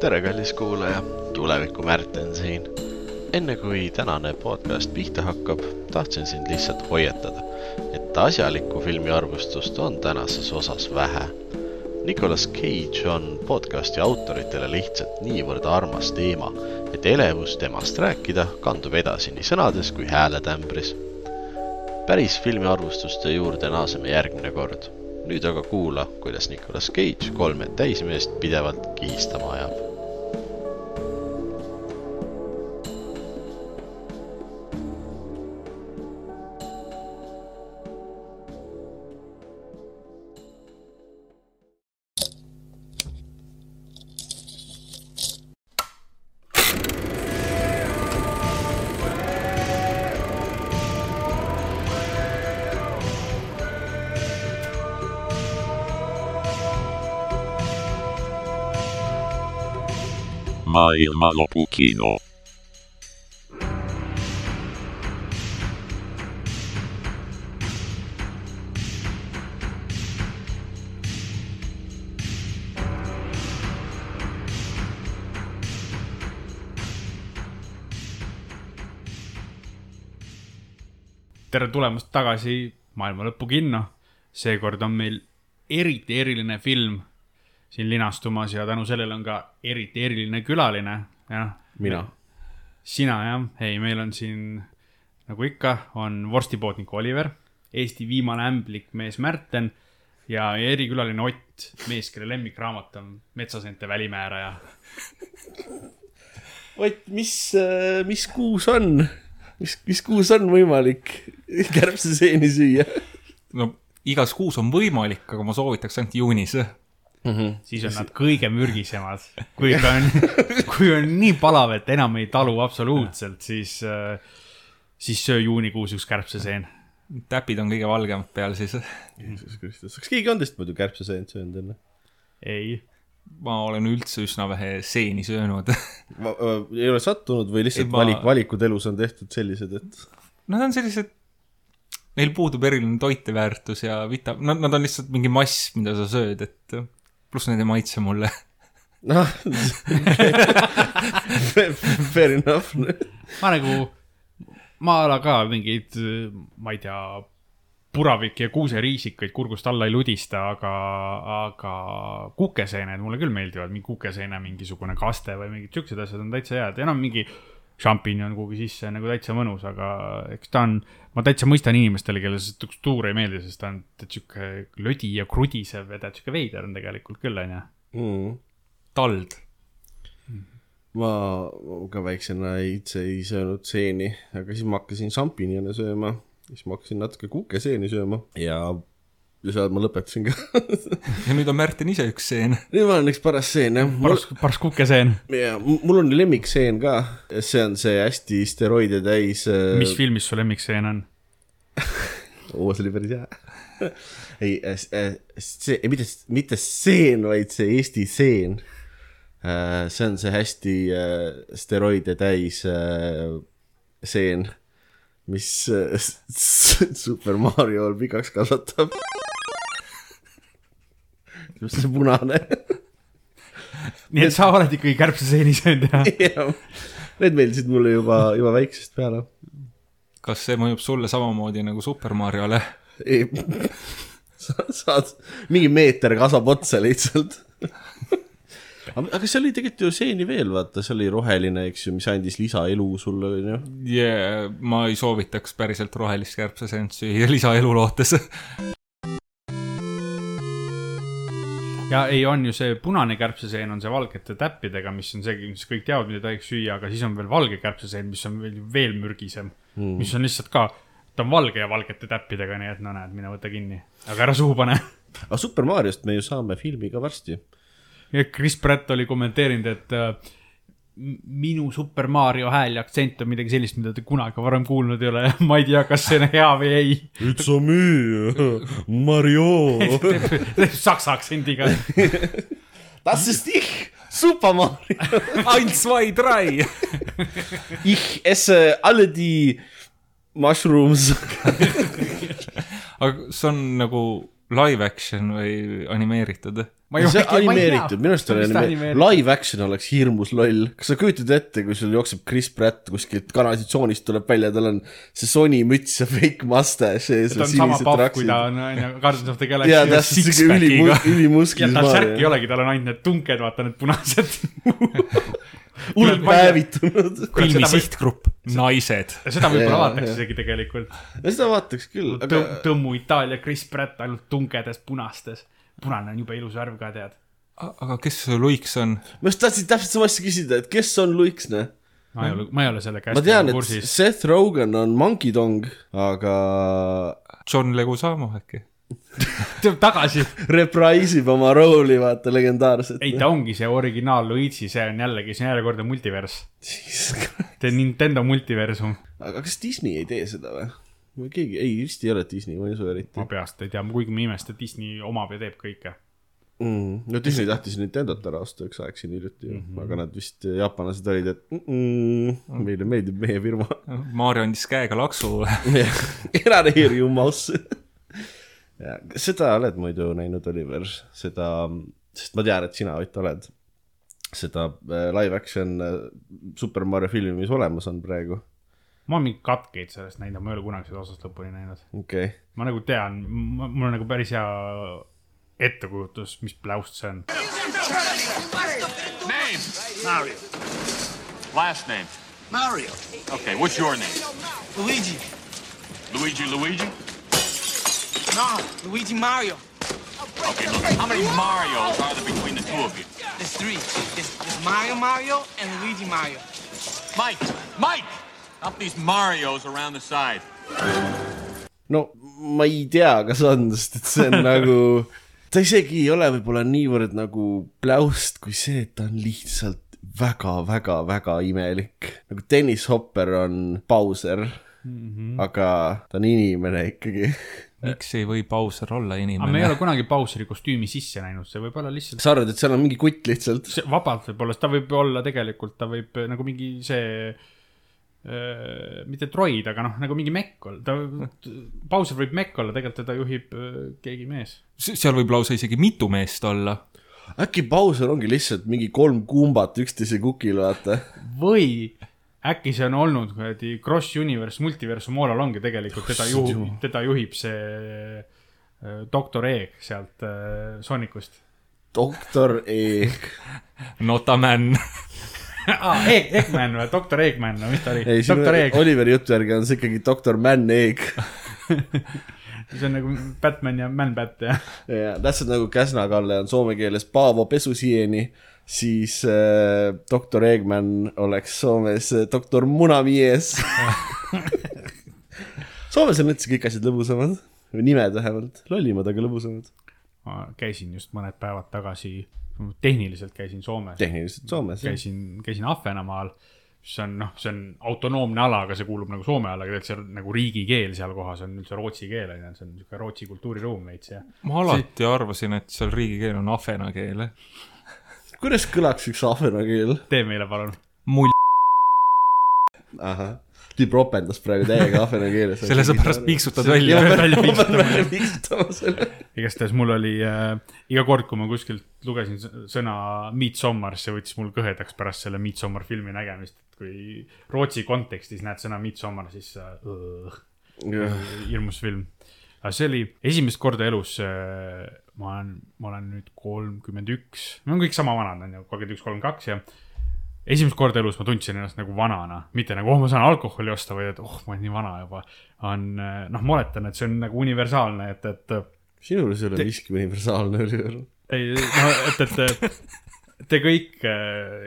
tere, kallis kuulaja, tuleviku Märten siin. enne kui tänane podcast pihta hakkab, tahtsin sind lihtsalt hoiatada, et asjalikku filmiarvustust on tänases osas vähe. Nicolas Cage on podcasti autoritele lihtsalt niivõrd armas teema, et elevus temast rääkida kandub edasi nii sõnades kui hääletämbris. päris filmiarvustuste juurde naaseme järgmine kord nüüd aga kuula, kuidas Nicolas Cage kolme täismeest pidevalt kihistama ajab. Maailmanlopu kino. tere tulemast tagasi Maailma Lõpu kinno. seekord on meil eriti eriline film siin linastumas ja tänu sellele on ka eriti eriline külaline, jah. mina. sina jah, ei, meil on siin nagu ikka, on vorstipoodnik Oliver, Eesti viimane ämblik mees Märten ja erikülaline Ott, mees, kelle lemmikraamat on Metsaseente välimääraja. Ott, mis, mis kuus on, mis, mis kuus on võimalik kärbseseeni süüa? no igas kuus on võimalik, aga ma soovitaks ainult juunis mm. -hmm. siis on nad kõige mürgisemad. kui ikka on, kui on nii palav, et enam ei talu absoluutselt, siis, siis söö juunikuus üks kärbseseen. täpid on kõige valgemad peal siis. Jeesus Kristus, kas keegi on teist muidu kärbseseent söönud enne? ei. ma olen üldse üsna vähe seeni söönud ei ole sattunud või lihtsalt ei, ma... valik, valikud elus on tehtud sellised, et? Nad on sellised neil puudub eriline toiteväärtus ja vita-, nad, nad on lihtsalt mingi mass, mida sa sööd, et pluss need ei maitse mulle. noh, fair enough. ma nagu, ma ala ka mingeid, ma ei tea, puravik ja kuuseriisikaid kurgust alla ei ludista, aga, aga kukeseened mulle küll meeldivad, mingi kukeseene mingisugune kaste või mingid siuksed asjad on täitsa head, enam mingi šampinjon kuhugi sisse nagu täitsa mõnus, aga eks ta on, ma täitsa mõistan inimestele, kellele see struktuur ei meeldi, sest ta on sihuke lödi ja krudisev ja ta sihuke veider on tegelikult küll, onju. Mm. tald. ma ka väiksena üldse ei söönud seeni, aga siis ma hakkasin šampinjone sööma, siis ma hakkasin natuke kukeseeni sööma ja ja seal ma lõpetasin ka ja nüüd on Märten ise üks seen. nüüd ma olen üks paras seen, jah. paras, paras kukeseen. ja mul on lemmikseen ka, see on see hästi steroide täis äh.... mis filmis su lemmikseen on oo, see oli päris hea ei, äh, äh, see, mitte, mitte seen, vaid see Eesti seen. see on see hästi steroide täis seen, mis Super Mario pikaks kasvatab just see punane nii et sa oled ikkagi kärbseseeni söönud, jah? Need meeldisid mulle juba, juba väiksest peale. kas see mõjub sulle samamoodi nagu Super Mariole? ei, sa saad, mingi meeter kasvab otsa lihtsalt aga seal oli tegelikult ju seeni veel, vaata, see oli roheline, eks ju, mis andis lisaelu sulle, on ju. jaa, ma ei soovitaks päriselt rohelist kärbseseent süüa lisaelu lootes. Ja ei, on ju see punane kärbseseen on see valgete täppidega, mis on see, mis kõik teavad, mida tohiks süüa, aga siis on veel valge kärbseseen, mis on veel, veel mürgisem. Mm.. mis on lihtsalt ka, ta on valge ja valgete täppidega, nii et no näed, mine võta kinni, aga ära suhu pane. Aga Super Mariost me ju saame filmi ka varsti. Ja Chris Pratt oli kommenteerinud, et äh, minu Super Mario hääl ja aktsent on midagi sellist, mida te kunagi varem kuulnud ei ole ja ma ei tea, kas see on hea või ei. It's a me, Mario saksa aktsendiga Das ist ich, Super Mario. Eins, zwei, drei. Ich esse alle die mushrooms aga see on nagu live action või animeeritud? Ma ei see animeeritud, minu arust oli animeeritud? live action oleks hirmus loll. kas sa kujutad ette, kui sul jookseb Chris Pratt kuskilt kanalisatsioonist tuleb välja, tal on see Sony müts ja fake mustache ees ta ja on sama pahv, kui ta. on, on ju, Guardians of the jaa, Galaxy. täpselt siuke six-packiga. ülimu-, ülimusklis ja tal särki ei. olegi, tal on ainult need tunked, vaata need punased. hullult päevitunud. filmi sihtgrupp, naised. seda võib-olla Jaa, vaataks jaa. isegi tegelikult. seda vaataks küll, aga Tõm-, tõmmu Itaalia Chris Pratt ainult tungedes punastes. Punane on jube ilus värv ka, tead. aga kes see Luiks on? ma just tahtsin täpselt sama asja küsida, et kes on Luiks, noh. ma ei ole, ma ei ole selle ma tean, käest et kursis. Seth Rogen on Monkey Dong, aga John Leguizamo äkki? tuleb tagasi. reprise ib oma rooli, vaata, legendaarset. ei, ta ongi see originaal Luigi, see on jällegi, see on järjekordne multivers. see Nintendo multiversum. aga kas Disney ei tee seda või? keegi, ei, vist ei ole Disney, ma ei usu eriti ma peast ei tea, kuigi ma imestan, et Disney omab ja teeb kõike. mm.. no Disney tahtis Nintendot ära osta üks aeg siin hiljuti ju mm, -hmm. aga nad vist, jaapanlased olid, et mm -mm, meile meeldib meie firma. Maarja andis käega laksu. eraneeri ju mouse. seda oled muidu näinud, Oliver, seda, sest ma tean, et sina, Ott, oled seda äh, live action äh, Super Mario filmi, mis olemas on praegu. Ma olen mingeid katkeid sellest näinud, ma ei ole kunagi seda osast lõpuni näinud. okei okay., ma nagu tean, mul on nagu päris hea ettekujutus, mis pläust see on. Name? Mario. Last name? Mario. Okay, what's your name? Luigi. Luigi Luigi? No, Luigi Mario. Okay, look, how many Marios are there between the two of you? There's three. There's, there's Mario Mario and Luigi Mario. Mike! Mike! Up these Marios around the side. no ma ei tea, kas on, sest et see on nagu, ta isegi ei ole võib-olla niivõrd nagu pläust, kui see, et ta on lihtsalt väga-väga-väga imelik. nagu Dennis Hopper on Bowser mm, -hmm. aga ta on inimene ikkagi. miks ei või Bowser olla aga me ei inimene ole? kunagi Bowseri kostüümi sisse näinud, see võib olla lihtsalt sa arvad, et seal on mingi kutt lihtsalt? see vabalt võib olla, ta võib olla tegelikult, ta võib nagu mingi see äh, mitte droid, aga noh, nagu mingi mekk olla, ta, Bowser võib mekk olla, tegelikult teda juhib äh, keegi mees. seal võib lausa isegi mitu meest olla. äkki Bowser ongi lihtsalt mingi kolm kumbat üksteise kukil, vaata. või äkki see on olnud kuradi Cross Universe multiversum all along ja tegelikult teda juhib, teda juhib see äh, doktor Eeg sealt äh, Soonikust doktor Eeg. Notaman. ah,. Eeg, Eggman või, doktor Eggman või mis ta oli ei, siin Eeg, Oliveri jutu järgi on see ikkagi doktor Man Eeg. see on nagu Batman ja Man-Bat ja ja täpselt nagu Käsna-Kalle on soome keeles Paavo Pesusieni, siis äh, doktor Eegman oleks Soomes äh, doktor Munamies. Soomes on üldse kõik asjad lõbusamad või nimed vähemalt, lollimad, aga lõbusamad. ma käisin just mõned päevad tagasi, tehniliselt käisin Soomes, tehniliselt Soomes. käisin, käisin Ahvenamaal, mis on noh, see on autonoomne ala, aga see kuulub nagu Soome alla, aga tegelikult see on nagu riigikeel seal kohas on üldse rootsi keel on ju, see on niisugune Rootsi kultuuriruum veits ja ma alati arvasin, et seal riigikeel on ahvena keel. kuidas kõlaks üks ahvena keel? tee meile palun. mull, ahah, tüüp ropendas praegu täiega ahvena keeles. selle sa pärast piiksutad välja. välja piiksutama selle. Igastahes mul oli äh, iga kord, kui ma kuskilt lugesin sõna Midsommar, see võttis mul kõhedaks pärast selle Midsommar filmi nägemist, et kui Rootsi kontekstis näed sõna Midsommar, siis äh, hirmus film. aga see oli esimest korda elus äh,, ma olen, ma olen nüüd kolmkümmend üks, me oleme kõik sama vanad, on ju, kolmkümmend üks, kolmkümmend kaks ja esimest korda elus ma tundsin ennast nagu vanana, mitte nagu oh, ma saan alkoholi osta, vaid et oh, ma olen nii vana juba. on äh, noh, ma oletan, et see on nagu universaalne, et, et sinu juures ei ole miski universaalne, Oliver. ei, no et, et te kõik,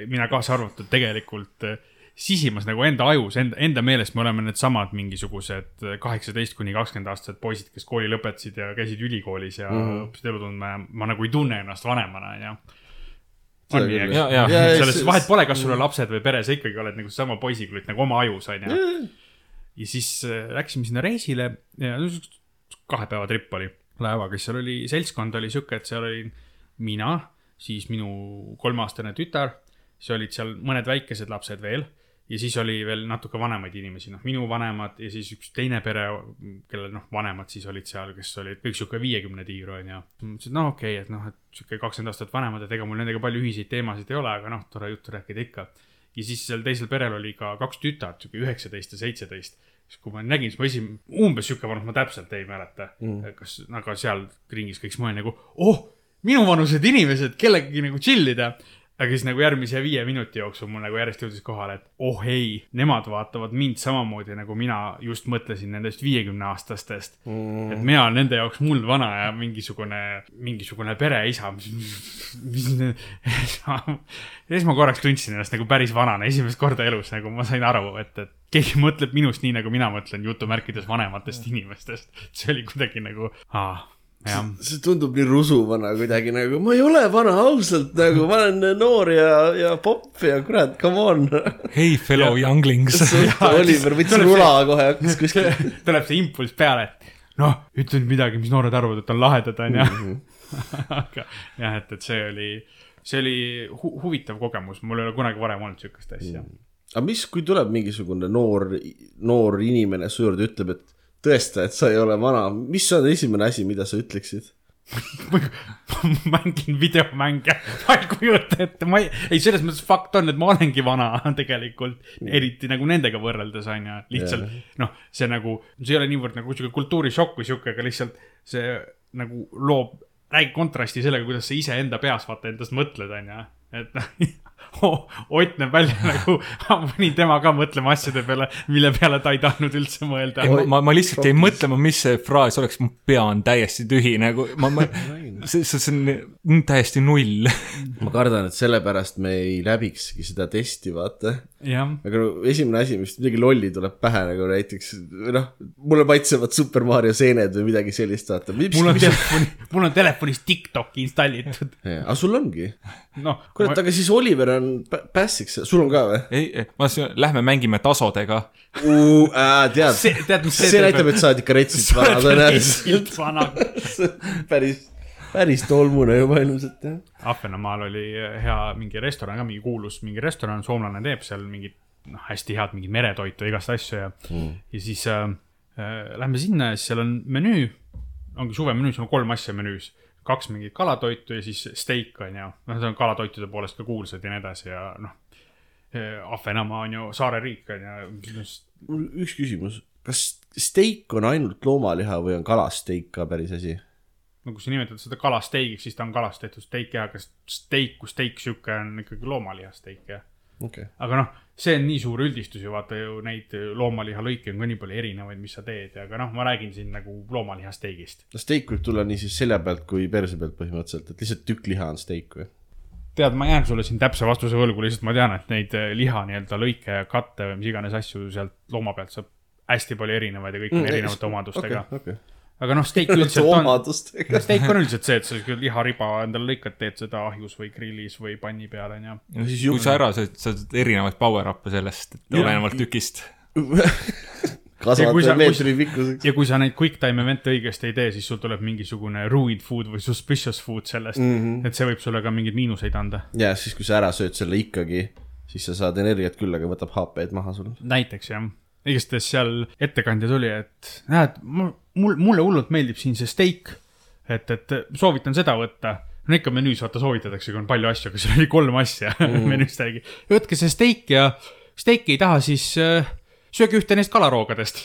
mina kaasa arvatud, tegelikult äh, sisimas nagu enda ajus, enda, enda meelest me oleme needsamad mingisugused kaheksateist kuni kakskümmend aastased poisid, kes kooli lõpetasid ja käisid ülikoolis ja mm -hmm. õppisid elu tundma ja ma nagu ei tunne ennast vanemana, onju. on nii, eks Ja- ja- selles vahet pole, kas sul on lapsed või pere, sa ikkagi oled nagu sama poisiklutt nagu oma ajus, onju. ja siis äh, läksime sinna reisile ja kahe päeva tripp oli laevaga, siis seal oli, seltskond oli sihuke, et seal olin mina, siis minu kolmeaastane tütar, siis olid seal mõned väikesed lapsed veel ja siis oli veel natuke vanemaid inimesi, noh, minu vanemad ja siis üks teine pere, kellel noh, vanemad siis olid seal, kes olid kõik sihuke viiekümne tiiru onju. mõtlesin, et no okei okay,, et noh, et sihuke kakskümmend aastat vanemad, et ega mul nendega palju ühiseid teemasid ei ole, aga noh, tore juttu rääkida ikka. ja siis seal teisel perel oli ka kaks tütart, sihuke üheksateist ja seitseteist siis kui ma nägin, siis ma esim-, umbes sihuke vanus, ma täpselt ei mäleta mm., kas, aga seal ringis kõik, siis ma olin nagu, oh, minuvanused inimesed, kellegagi nagu chill ida. Aga siis nagu järgmise viie minuti jooksul mul nagu järjest jõudis kohale, et oh ei, nemad vaatavad mind samamoodi nagu mina just mõtlesin nendest viiekümne aastastest mm.. et mina olen nende jaoks muldvana ja mingisugune, mingisugune pereisa, mis, mis, siis ma korraks tundsin ennast nagu päris vanana, esimest korda elus nagu ma sain aru, et, et keegi mõtleb minust nii, nagu mina mõtlen jutumärkides vanematest inimestest. see oli kuidagi nagu, aa, jah. See tundub nii rusuvana kuidagi nagu, ma ei ole vana, ausalt nagu, ma olen noor ja, ja popp ja kurat, come on. Hey fellow younglings. Oliver võttis rula kohe, hakkas kuskil. tuleb see impulss peale, et noh, ütle nüüd midagi, mis noored arvavad, et on lahedad, onju. aga jah, et, et see oli, see oli hu huvitav kogemus, mul ei ole kunagi varem olnud siukest asja. aga mis, kui tuleb mingisugune noor, noor inimene su juurde, ütleb, et tõesta, et sa ei ole vana, mis on esimene asi, mida sa ütleksid? ma mängin videomänge, ma ei kujuta ette, ma ei, ei selles mõttes fakt on, et ma olengi vana tegelikult, eriti nagu nendega võrreldes on ju, lihtsalt noh, see nagu, see ei ole niivõrd nagu sihuke kultuurishokk või sihuke, aga lihtsalt see nagu loob, räägib kontrasti sellega, kuidas sa iseenda peas vaata endast mõtled, on ju, et noh Ott näeb välja nagu, ma panin tema ka mõtlema asjade peale, mille peale ta ei tahtnud üldse mõelda. ma, ma, ma lihtsalt jäin mõtlema, mis see fraas oleks, mu pea on täiesti tühi nagu, ma, ma, see, see, see on mm, täiesti null. ma kardan, et sellepärast me ei läbikski seda testi, vaata. aga no esimene asi, mis midagi lolli tuleb pähe nagu näiteks, noh, mulle maitsevad Super Mario seened või midagi sellist, vaata. mul on telefoni, mul on telefonis TikTok installitud. aga sul ongi. noh, kurat, aga siis Oliver on pä- pässiks, sul on ka või? ei, ma, lähme mängime tasodega. tead, See- tead, see see näitab, et sa oled ikka retsilt vana tõenäoliselt. vana. päris, päris tolmune juba ilmselt jah. Ahvenamaal oli hea mingi restoran ka, mingi kuulus mingi restoran, soomlane teeb seal mingit noh, hästi head mingit meretoitu, igast asju ja mm., ja siis äh, äh, lähme sinna ja siis seal on menüü, ongi suvemenüü, seal on kolm asja menüüs, kaks mingit kalatoitu ja siis steik on ju, noh, see on kalatoitude poolest ka kuulsad ja nii edasi ja noh, Ahvenamaa on ju saareriik on ju, mul üks küsimus, kas steik on ainult loomaliha või on kalasteik ka päris asi? No kui sa nimetad seda kalasteigiks, siis ta on kalast tehtud steik jah, aga steik kui steik sihuke on ikkagi loomalihasteik okei okay., aga noh, see on nii suur üldistus ju vaata ju neid loomalihalõike on ka nii palju erinevaid, mis sa teed, aga noh, ma räägin siin nagu loomalihasteigist. no steik võib tulla nii siis selja pealt kui perse pealt põhimõtteliselt, et lihtsalt tükk liha on steik või? tead, ma jään sulle siin täpse vastuse võlgu, lihtsalt ma tean, et neid eh, liha nii-öelda lõike ja katte või mis iganes asju sealt looma pealt saab hästi palju erinevaid ja kõik on erinevate omadustega. okei, aga noh, steik üldiselt on, steik on üldiselt see, et sa sihuke lihariba endale lõikad, teed seda ahjus või grillis või panni peal onju. no siis kui sa ära saad, saad erinevaid power up'e sellest, olenevalt tükist. Ja kui sa- kasvatada meetri pikkuseks. ja kui sa neid quick time event'e õigesti ei tee, siis sul tuleb mingisugune ruined food või suspicious food sellest mm. -hmm. et see võib sulle ka mingeid miinuseid anda. ja siis, kui sa ära sööd selle ikkagi, siis sa saad energiat küll, aga võtab HP-d maha sul. näiteks jah, igatahes seal ettekandja tuli, et näed, mul, mul, mulle hullult meeldib siin see steik, et, et soovitan seda võtta. no ikka menüüs vaata soovitatakse, kui on palju asju, aga seal oli kolm asja mm. menüüs täiegi. võtke see steik ja steiki ei taha, siis äh, sööge ühte neist kalaroogadest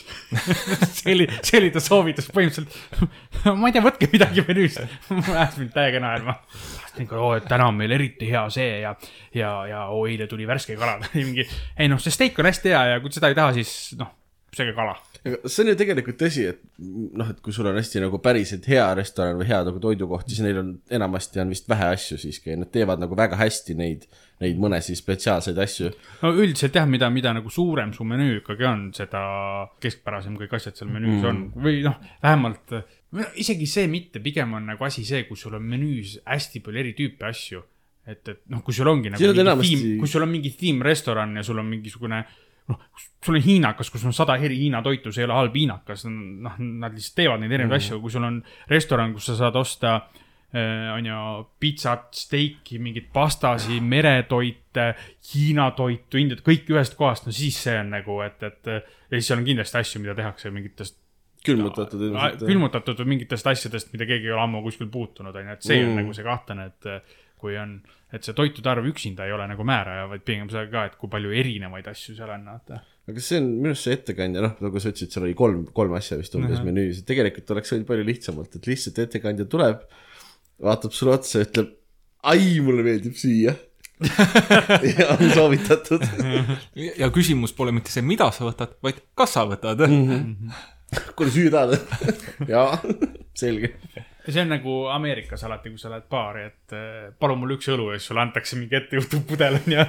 see oli, see oli ta soovitus põhimõtteliselt. ma ei tea, võtke midagi menüüs. ajas mind täiega naerma. oo, et täna on meil eriti hea see ja, ja, ja oo, eile tuli värske kala. mingi, ei noh, see steik on hästi hea ja kui seda ei taha, siis noh, sööge kala. See on ju tegelikult tõsi, et noh, et kui sul on hästi nagu päriselt hea restoran või hea nagu toidukoht, siis neil on enamasti on vist vähe asju siiski ja nad teevad nagu väga hästi neid, neid mõnesid spetsiaalseid asju. no üldiselt jah, mida, mida nagu suurem su menüü ikkagi on, seda keskpärasem kõik asjad seal menüüs mm. on või noh, vähemalt noh, isegi see mitte, pigem on nagu asi see, kus sul on menüüs hästi palju eri tüüpi asju. et, et noh, kui sul ongi nagu mingi enamasti- tiim, kui sul on mingi tiimrestoran ja sul on mingisugune noh, sul on hiinakas, kus on sada eri Hiina toitu, see ei ole halb hiinakas, noh, nad lihtsalt teevad neid erinevaid mm. asju, kui sul on restoran, kus sa saad osta on ju, pitsat, steiki, mingeid pastasi, meretoite, Hiina toitu, Indiat, kõik ühest kohast, no siis see on nagu, et, et ja siis seal on kindlasti asju, mida tehakse mingitest külmutatud ilmselt. külmutatud või mingitest asjadest, mida keegi ei ole ammu kuskil puutunud, on ju, et see on Mm. nagu see kahtlane, et kui on, et see toitude arv üksinda ei ole nagu määraja, vaid pigem see ka, et kui palju erinevaid asju seal on, vaata. aga see on minu arust see ettekandja, noh, nagu sa ütlesid, seal oli kolm, kolm asja vist umbes menüüs, et tegelikult oleks võinud palju lihtsamalt, et lihtsalt ettekandja tuleb, vaatab sulle otsa ja ütleb, ai, mulle meeldib süüa. ja on soovitatud. ja küsimus pole mitte see, mida sa võtad, vaid kas sa võtad mm. kuule, süüa tahad? jaa, selge. See on nagu Ameerikas alati, kui sa lähed baari, et eh, palun mulle üks õlu ja siis sulle antakse mingi ettejuhtuv pudel, on ju.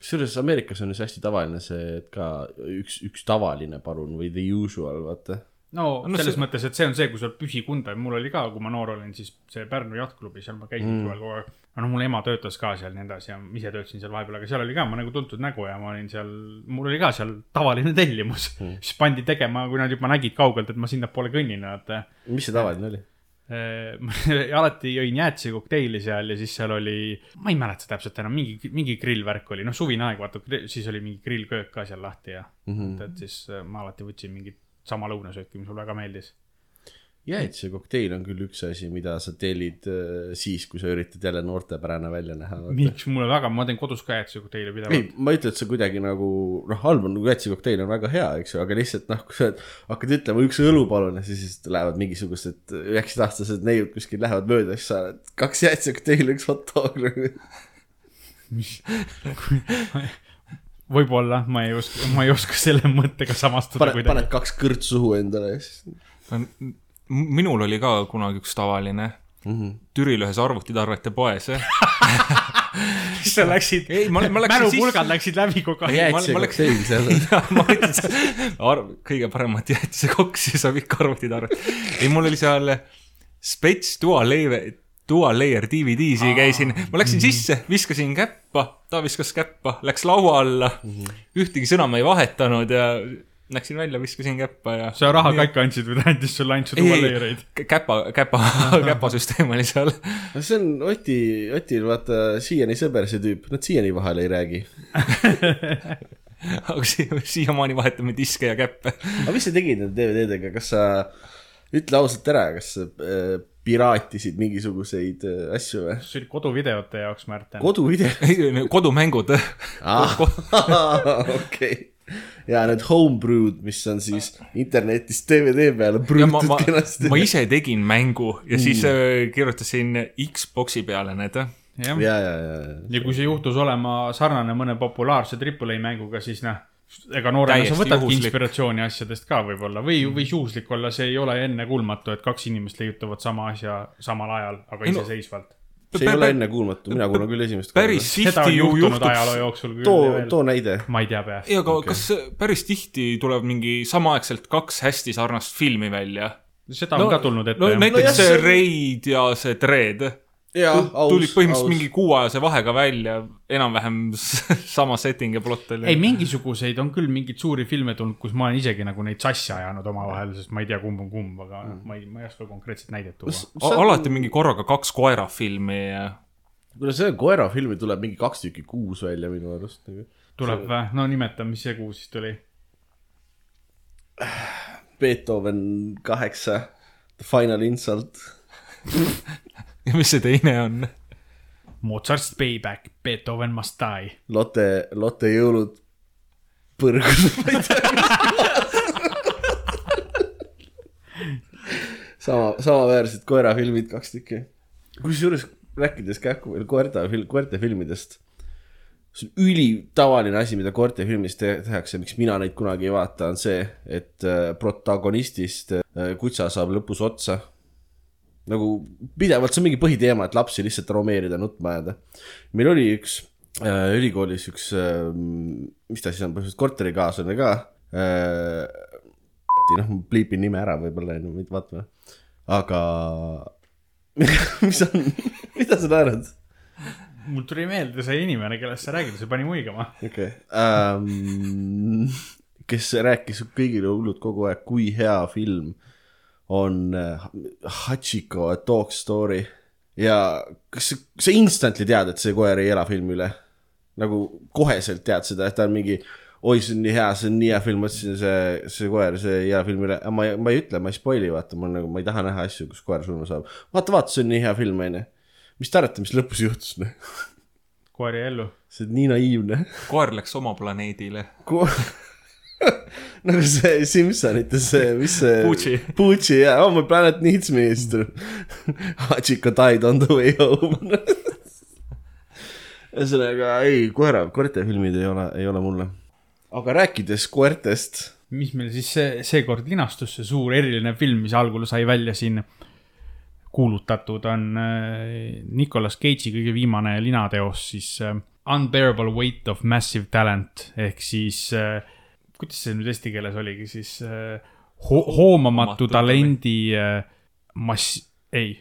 kusjuures Ameerikas on just hästi tavaline see, et ka üks, üks tavaline palun või the usual, vaata. no No selles see- mõttes, et see on see, kui sa oled püsikunda ja mul oli ka, kui ma noor olin, siis see Pärnu jahtklubi, seal ma käisin mm. suvel kogu aeg. no mul ema töötas ka seal ja nii edasi ja ma ise töötasin seal vahepeal, aga seal oli ka ma nagu tuntud nägu ja ma olin seal, mul oli ka seal tavaline tellimus mm., siis pandi tegema, kui nad juba nägid kaugelt, et ma sinnapoole kõnnin, vaata mis see tavaline oli? Ma alati jõin jäätise kokteili seal ja siis seal oli, ma ei mäleta täpselt enam, mingi, mingi grillvärk oli, noh, suvine aeg, vaata, siis oli mingi grillköök ka seal lahti ja mm, -hmm. et siis äh, ma alati võtsin mingit sama lõunasööki, mis mulle väga meeldis. Jäätise kokteil on küll üks asi, mida sa tellid äh, siis, kui sa üritad jälle noortepärane välja näha. miks mulle väga, ma teen kodus ka jäätise kokteili ei pidevalt., ma ei ütle, et see kuidagi nagu noh, halb on, nagu jäätise kokteil on väga hea, eks ju, aga lihtsalt noh, kui sa hakkad ütlema üks õlu palun ja siis, siis lähevad mingisugused üheksateistaastased neiud kuskil lähevad mööda, siis sa oled kaks jäätise kokteili, üks hot dog nagu. võib-olla, ma ei oska, ma ei oska selle mõttega samastuda paned, paned. kaks kõrts suhu endale ja siis minul oli ka kunagi üks tavaline mm Mhm. -hmm. Türil ühes arvutitarvete poes. siis sa läksid, mälupulgad läksid läbi kogu aeg. jäätise ma läks- kokteil seal. ja ma võtsin arv-, kõige paremat jäätise koksi saab ikka arvutitarvet. ei, mul oli seal spets dual layer, dual layer DVD-si käisin, ma läksin sisse, viskasin käppa, ta viskas käppa, läks laua alla, ühtegi sõna ma ei vahetanud ja läksin välja, viskasin käppa ja. sa raha ka ikka andsid või ta andis sulle ainult su tuvaleireid? käpa, käpa, käpasüsteem oli seal. see on Oti, Otil vaata siiani sõber see tüüp, nad siiani vahel ei räägi. aga si- siiamaani vahetame diske ja käppe. aga mis sa tegid nende DVD-dega, kas sa, ütle ausalt ära, kas sa äh, piraatisid mingisuguseid äh, asju või? see oli koduvideote jaoks, Märten. koduvideo? kodumängud. okei. ja need homebrew'd, mis on siis internetis DVD peale ja ma, kenasti. ma ise tegin mängu ja siis mm. kirjutasin Xbox'i peale need. jah, ja, ja, ja, ja kui see juhtus olema sarnane mõne populaarse Triple A mänguga, siis noh, ega noorena sa võtadki inspiratsiooni asjadest ka võib-olla või, või juhuslik olla, see ei ole ennekuulmatu, et kaks inimest leiutavad sama asja samal ajal, aga iseseisvalt. See ei ole ennekuulmatu, mina kuulan küll esimest päris seda on tihti ju juhtunud juhtub. ajaloo jooksul küll too too näide. ma ei tea peast. ei, aga okay. kas päris tihti tuleb mingi samaaegselt kaks hästi sarnast filmi välja? seda on ka tulnud ette no jah. näiteks jah, no, see see- Raid ja see Dread tulid põhimõtteliselt aus. mingi kuuajase vahega välja, enam-vähem sama setting ja plott oli. ei, mingisuguseid on küll mingeid suuri filme tulnud, kus ma olen isegi nagu neid sassi ajanud omavahel, sest ma ei tea, kumb on kumb, aga mm. ma ei, ma ei oska konkreetset näidet tuua. A- alati mingi korraga kaks koerafilmi ja kuule, see koerafilmi tuleb mingi kaks tükki kuus välja minu arust nagu. tuleb või? no nimeta, mis see kuu siis tuli? Beethoven kaheksa, The Final Insult. ja mis see teine on? Mozart's Payback, Beethoven Must Die. Lotte, Lotte jõulud põrgus. sama, samaväärsed koerafilmid kaks tükki. kusjuures rääkides kähku veel koerte, koerte filmidest. see on ülitavaline asi, mida koerte filmis te tehakse, miks mina neid kunagi ei vaata, on see, et äh, protagonistist äh, kutsa saab lõpus otsa nagu pidevalt, see on mingi põhiteema, et lapsi lihtsalt traumeerida, nutma ajada. meil oli üks äh, ülikoolis üks äh,, mis ta siis on, põhimõtteliselt korterikaaslane ka äh,. noh, ma pliipin nime ära võib-olla, on ju, mitte vaatama. aga mis on, mida sa naerad? mul tuli meelde see inimene, kellest sa räägid, see pani muigama. okei ähm,. kes rääkis kõigile hullult kogu aeg, kui hea film on äh, Hachiko A Dog Story. ja kas sa- sa instantly tead, et see koer ei ela filmi üle? nagu koheselt tead seda, et ta on mingi, oi, see on nii hea, see on nii hea film, ma ütlesin, see, see koer, see ei ela filmi üle, ma, ma ei ütle, ma ei spoil'i, vaata, mul nagu, ma ei taha näha asju, kus koer surma saab. vaata, vaata, see on nii hea film, onju. mis te arvate, mis lõpus juhtus, koer jäi ellu. see on nii naiivne. koer läks oma planeedile. Ko- nagu see Simsonite see, mis see Poochie. Poochie yeah., oh my planet needs me, siis tuleb Hachiko died on the way home. ühesõnaga ei, koera, koerte filmid ei ole, ei ole mulle. aga rääkides koertest, mis meil siis see, seekord linastus, see suur eriline film, mis algul sai välja siin kuulutatud, on äh, Nicolas Cage'i kõige viimane linateos siis äh, Unbearable weight of massive talent ehk siis äh, kuidas see nüüd eesti keeles oligi siis äh, ho hoomamatu talendi äh, mass, ei,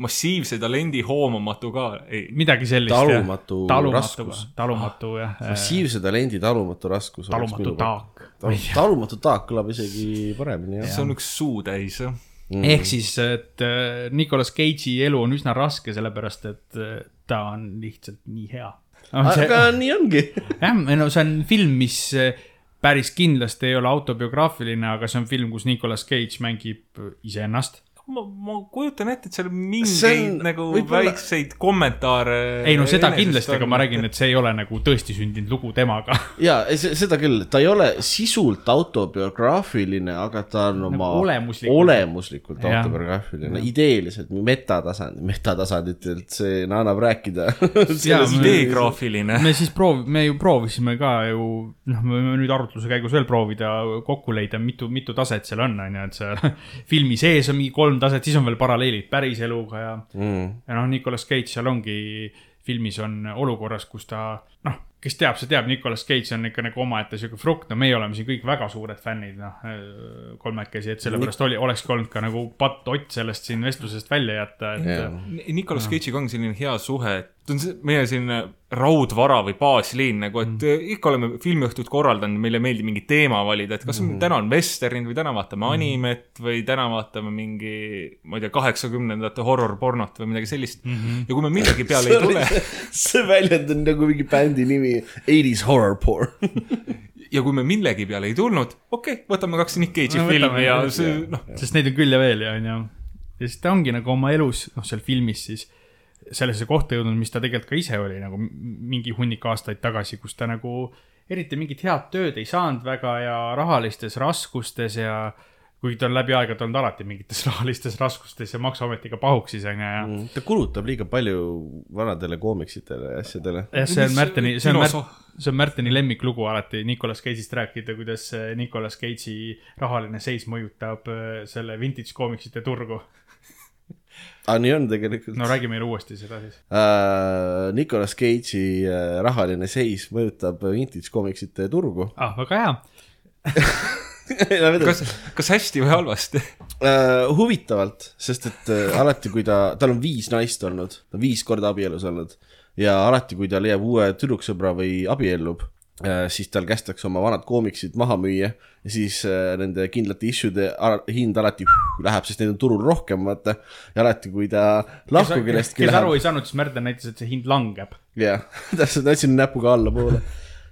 massiivse talendi hoomamatu ka, ei, midagi sellist. Talumatu talumatu raskus., talumatu jah. massiivse talendi talumatu raskus. talumatu taak. talumatu taak kõlab isegi paremini, jah. see on üks suutäis, jah. mm.. ehk siis, et äh, Nicolas Cage'i elu on üsna raske, sellepärast et äh, ta on lihtsalt nii hea. aga nii ongi. jah, no see on film, mis äh, päris kindlasti ei ole autobiograafiline, aga see on film, kus Nicolas Cage mängib iseennast. ma, ma kujutan ette, et seal on mingeid See on nagu võib-olla- väikseid kommentaare. ei no seda kindlasti, aga ma räägin, et see ei ole nagu tõesti sündinud lugu temaga. ja seda küll, ta ei ole sisult autobiograafiline, aga ta on oma Nagu olemuslikult. olemuslikult autobiograafiline, ideeliselt metatasand, metatasanditelt see annab rääkida. Ideegraafiline. me siis proovi-, me ju proovisime ka ju, noh, me võime nüüd arutluse käigus veel proovida kokku leida, mitu, mitu taset seal on, on ju, et seal filmi sees on mingi kolm taset, siis on veel paralleelid päriseluga ja mm.. ja noh, Nicolas Cage seal ongi, filmis on olukorras, kus ta noh, kes teab, see teab, Nicolas Cage on ikka nagu omaette sihuke frukt, no meie oleme siin kõik väga suured fännid, noh, kolmekesi, et sellepärast oli, olekski olnud ka nagu patt Ott sellest siin vestlusest välja jätta, et Yeah. yeah. Nicolas Cage'iga on selline hea suhe, et ta on see- meie selline raudvara või baasliin nagu, et mm. ikka oleme filmiõhtut korraldanud, meile meeldib mingi teema valida, et kas mm. täna on vesternid või täna vaatame animet või täna vaatame mingi, ma ei tea, kaheksakümnendate horror-pornot või midagi sellist mm. -hmm. ja kui me millegi peale ei tule see väljend on nagu mingi bändi nimi, 80s horror porn. ja kui me millegi peale ei tulnud, okei okay,, võtame kaks Nick Cage'i no, filmi ja see, noh, sest neid on küll ja veel ja on ju. ja siis ta ongi nagu oma elus, noh, seal filmis siis sellesse kohta jõudnud, mis ta tegelikult ka ise oli nagu mingi hunnik aastaid tagasi, kus ta nagu eriti mingit head tööd ei saanud väga ja rahalistes raskustes ja kuigi ta on läbi aegade olnud alati mingites rahalistes raskustes ja maksuametiga pahuksis on ju ja mm.. ta kulutab liiga palju vanadele koomiksitele ja asjadele. jah, see on Märteni, see on Märt- see on Märteni lemmiklugu alati Nicolas Cage'ist rääkida, kuidas äh, Nicolas Cage'i rahaline seis mõjutab äh, selle vintage koomiksite turgu. Aga nii on tegelikult no räägi meile uuesti seda siis. uh,. Nicolas Cage'i uh, rahaline seis mõjutab vintage koomiksite turgu ah, väga hea. kas, kas hästi või halvasti? uh, huvitavalt, sest et uh, alati, kui ta, tal on viis naist olnud, ta on viis korda abielus olnud ja alati, kui ta leiab uue tüdruksõbra või abiellub siis tal kästakse oma vanad koomiksid maha müüa ja siis uh, nende kindlate issue'de hind alati läheb, sest neid on turul rohkem, vaata. ja alati, kui ta lahku kellestki kes aru läheb, ei saanud, siis Märten näitas, et see hind langeb. jah, täpselt näitasin näpuga allapoole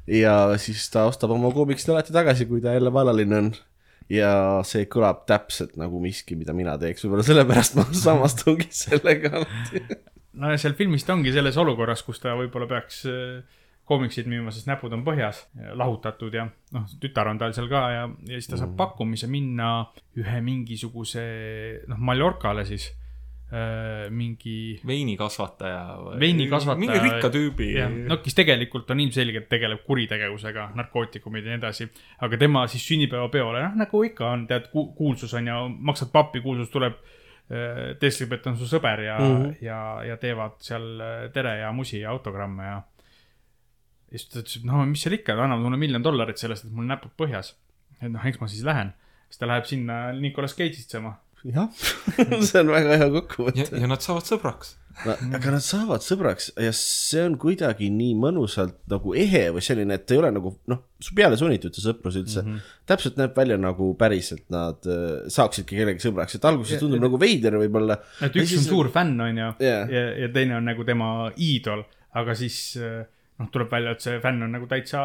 ja siis ta ostab oma koomiksid alati tagasi, kui ta jälle vallaline on ja see kõlab täpselt nagu miski, mida mina teeks, võib-olla sellepärast ma samastungi sellega alati. no ja seal filmis ta ongi selles olukorras, kus ta võib-olla peaks äh, koomiksid müüma, sest näpud on põhjas, lahutatud ja noh, tütar on tal seal ka ja, ja siis ta saab pakkumise minna ühe mingisuguse, noh, Mallorcale siis äh, mingi veinikasvataja või? veinikasvataja. mingi rikka tüübi. no kes tegelikult on ilmselgelt tegeleb kuritegevusega, narkootikumid ja nii edasi. aga tema siis sünnipäevapeole, noh nagu ikka on, tead, kuulsus on ja maksad pappi, kuulsus tuleb. teeskleb, et on su sõber ja mm, -hmm. ja, ja teevad seal äh, tere ja musi ja autogramme ja. Ja siis ta ütles, et no mis seal ikka, anname mulle miljon dollarit sellest, et mul näpud põhjas. et noh, eks ma siis lähen. siis ta läheb sinna Nicolas Cage'ist sama jah, see on väga hea ja kokkuvõte., ja nad saavad sõbraks. aga nad saavad sõbraks ja see on kuidagi nii mõnusalt nagu ehe või selline, et ei ole nagu noh, su peale sunnitud see sõprus üldse mm. -hmm. täpselt näeb välja nagu päriselt nad äh, saaksidki kellegi sõbraks, et alguses tundub nagu veider võib-olla. et üks on suur fänn, on ju, Jaa. ja, ja teine on nagu tema iidol, aga siis äh, noh, tuleb välja, et see fänn on nagu täitsa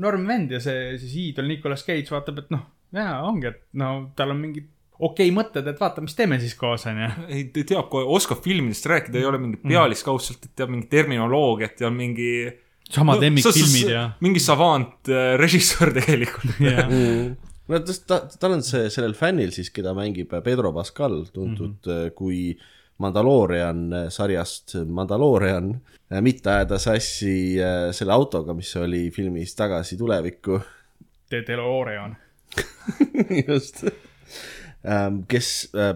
normvend ja see siis iidol Nicolas Cage vaatab, et noh, jaa, ongi, et no tal on mingid okei okay mõtted, et vaata, mis teeme siis koos, on ju. ei, ta teab kohe, oskab filmidest rääkida, ei ole mingi Mm. pealiskaudselt, et teab mingi terminoloogiat ja mingi. samad lemmikfilmid ja. mingi savant äh, režissöör tegelikult. ja, no ta, ta, tal on see, sellel fännil siis, keda mängib Pedro Pascal, tuntud mm -hmm. kui Mandaloorian äh, sarjast Mandaloorian, mitte ajada sassi äh, selle autoga, mis oli filmis Tagasi tulevikku. De Delorean. just. kes,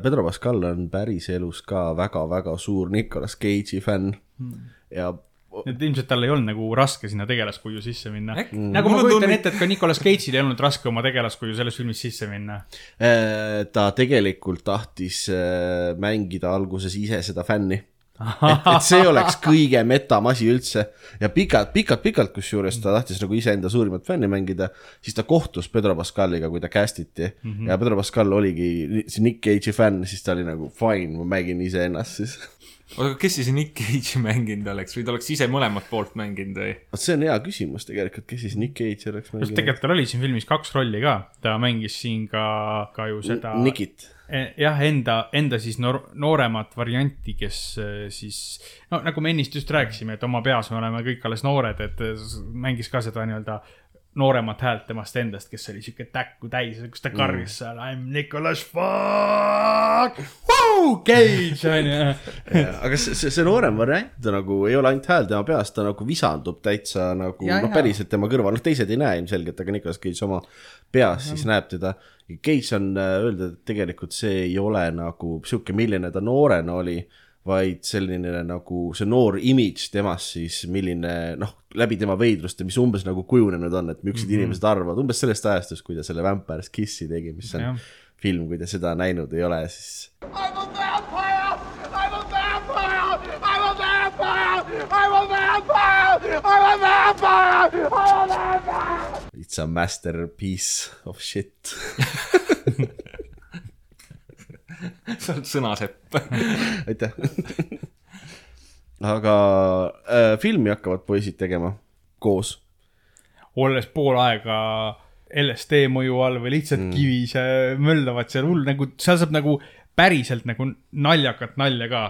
Pedro Pascal on päriselus ka väga-väga suur Nicolas Cage'i fänn ja et ilmselt tal ei olnud nagu raske sinna tegelaskuju sisse minna. Äkki- nagu ma Mul on kujutan ette, et ka Nicolas Cage'il ei olnud raske oma tegelaskuju selles filmis sisse minna. äh, ta tegelikult tahtis äh, mängida alguses ise seda fänni et, et see oleks kõige metam asi üldse ja pikalt, pikalt, pikalt, kusjuures ta tahtis nagu iseenda suurimat fänni mängida, siis ta kohtus Pedro Pascaliga, kui ta cast iti mm -hmm. ja Pedro Pascal oligi see Nick Cage'i fänn, siis ta oli nagu fine, ma mängin iseennast siis. aga kes siis Nick Cage'i mänginud oleks või ta oleks ise mõlemat poolt mänginud või? vot see on hea küsimus tegelikult, kes siis Nick Cage'i oleks mänginud? tegelikult tal oli siin filmis kaks rolli ka, ta mängis siin ka, ka ju seda. Nikit. jah, enda, enda siis noor, nooremat varianti, kes äh, siis, no nagu me ennist just rääkisime, et oma peas me oleme kõik alles noored, et s- mängis ka seda nii-öelda nooremat häält temast endast, kes oli siuke täkku täis, kus ta karjus seal I m Nicolas fuck, Cage onju. aga see, see, see noorem variant nagu ei ole ainult hääl tema peas, ta nagu visandub täitsa nagu Ja, noh, ja. päriselt tema kõrval, noh teised ei näe ilmselgelt, aga Nicolas Cage oma peas siis näeb teda. Cage on äh, öelda, et tegelikult see ei ole nagu sihuke, milline ta noorena oli, vaid selline nagu see noor imidž temast siis, milline noh, läbi tema veidruste, mis umbes nagu kujunenud on, et millised mm -hmm. inimesed arvavad, umbes sellest ajastust, kui ta selle Vampire's Kissi tegi, mis on Jah. film, kui te seda näinud ei ole, siis I'm a vampire! I'm a vampire! I'm a vampire! I'm a vampire! I'm a vampire! I'm a vampire! It's a masterpiece of shit. sa oled sõnasepp. aitäh. aga äh, filmi hakkavad poisid tegema koos. olles pool aega LSD mõju all või lihtsalt mm. kivis möllavad seal hull nagu, seal saab nagu päriselt nagu naljakat nalja ka.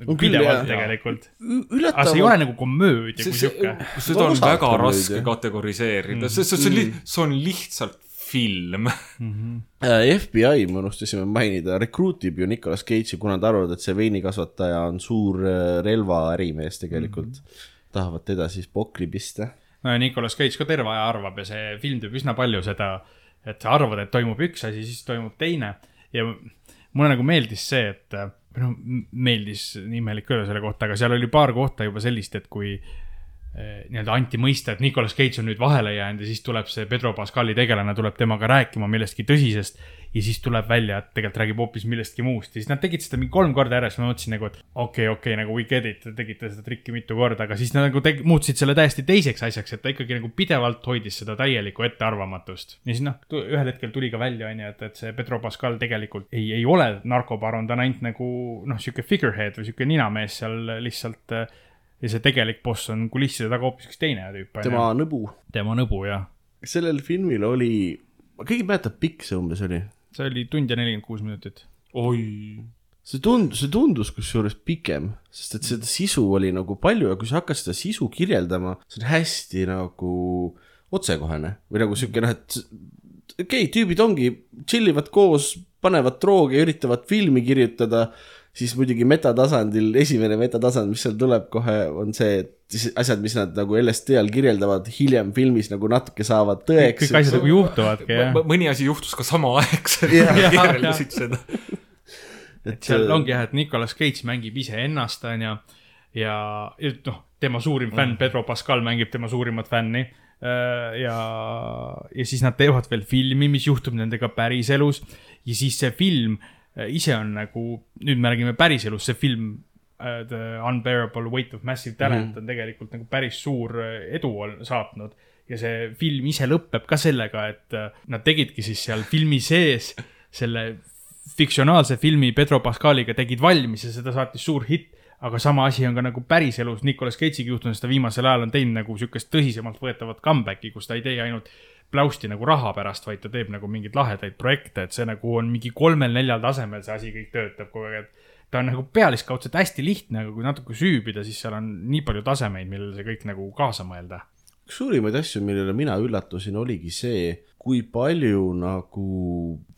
nagu On pidevalt tegelikult. aga see ei ole nagu komöödia kui see, sihuke. seda on väga raske nüüd, jah. kategoriseerida, see, see, see on li-, see on lihtsalt film. äh, FBI, me unustasime mainida, rekruutib ju Nicolas Cage'i, kuna nad arvavad, et see veinikasvataja on suur äh, relvaärimees tegelikult mm. -hmm. tahavad teda siis pokri pista. no ja Nicolas Cage ka terve aja arvab ja see film teeb üsna palju seda, et sa arvad, et toimub üks asi, siis toimub teine ja mulle nagu meeldis see, et või noh, meeldis nii imelik öelda selle kohta, aga seal oli paar kohta juba sellist, et kui eh, nii-öelda anti mõista, et Nicolas Cage on nüüd vahele jäänud ja siis tuleb see Pedro Pascali tegelane tuleb temaga rääkima millestki tõsisest ja siis tuleb välja, et tegelikult räägib hoopis millestki muust ja siis nad tegid seda mingi kolm korda ära, siis ma mõtlesin nagu, et okei okay,, okei okay,, nagu we get it, te tegite seda trikki mitu korda, aga siis nad nagu teg-, muutsid selle täiesti teiseks asjaks, et ta ikkagi nagu pidevalt hoidis seda täielikku ettearvamatust. ja siis noh, ühel hetkel tuli ka välja, onju, et, et see Pedro Pascal tegelikult ei, ei ole narkobaron, ta on ainult nagu noh, sihuke figurehead või sihuke ninamees seal lihtsalt äh, ja see tegelik boss on kulisside taga hoopis üks teine tüüp, tema nõbu. tema nõbu jah. sellel filmil oli, keegi mäletab, pikk see umbes oli? see oli tund ja nelikümmend kuus minutit. oi, see tundus, see tundus kusjuures pikem, sest et seda sisu oli nagu palju ja kui sa hakkad seda sisu kirjeldama, see on hästi nagu otsekohene või nagu sihuke noh, et okei okay,, tüübid ongi, chill ivad koos, panevad droogi, üritavad filmi kirjutada, siis muidugi metatasandil, esimene metatasand, mis seal tuleb kohe, on see, et asjad, mis nad nagu LSD all kirjeldavad, hiljem filmis nagu natuke saavad tõeks. kõik asjad nagu juhtuvadki jah. mõni asi juhtus ka samaaegselt kirjeldasid seda. et seal ongi jah, et Nicolas Cage mängib iseennast, onju. ja, ja noh, tema suurim fänn Pedro Pascal mängib tema suurimat fänni. ja, ja siis nad teevad veel filmi, mis juhtub nendega päriselus ja siis see film ise on nagu, nüüd me räägime päriselus, see film uh, The Unbearable Weight of Massive Talent mm -hmm. on tegelikult nagu päris suur äh, edu ol- saatnud. ja see film ise lõpeb ka sellega, et äh, nad tegidki siis seal filmi sees selle fiktsionaalse filmi Pedro Pascaliga tegid valmis ja seda saatis suur hitt. aga sama asi on ka nagu päriselus Nicolas Cage'iga juhtunud, sest ta viimasel ajal on teinud nagu sihukest tõsisemalt võetavat comeback'i, kus ta ei tee ainult pläusti nagu raha pärast, vaid ta teeb nagu mingeid lahedaid projekte, et see nagu on mingi kolmel-neljal tasemel see asi kõik töötab kogu aeg, et ta on nagu pealiskaudselt hästi lihtne, aga kui natuke süübida, siis seal on nii palju tasemeid, millele see kõik nagu kaasa mõelda. üks suurimaid asju, millele mina üllatusin, oligi see, kui palju nagu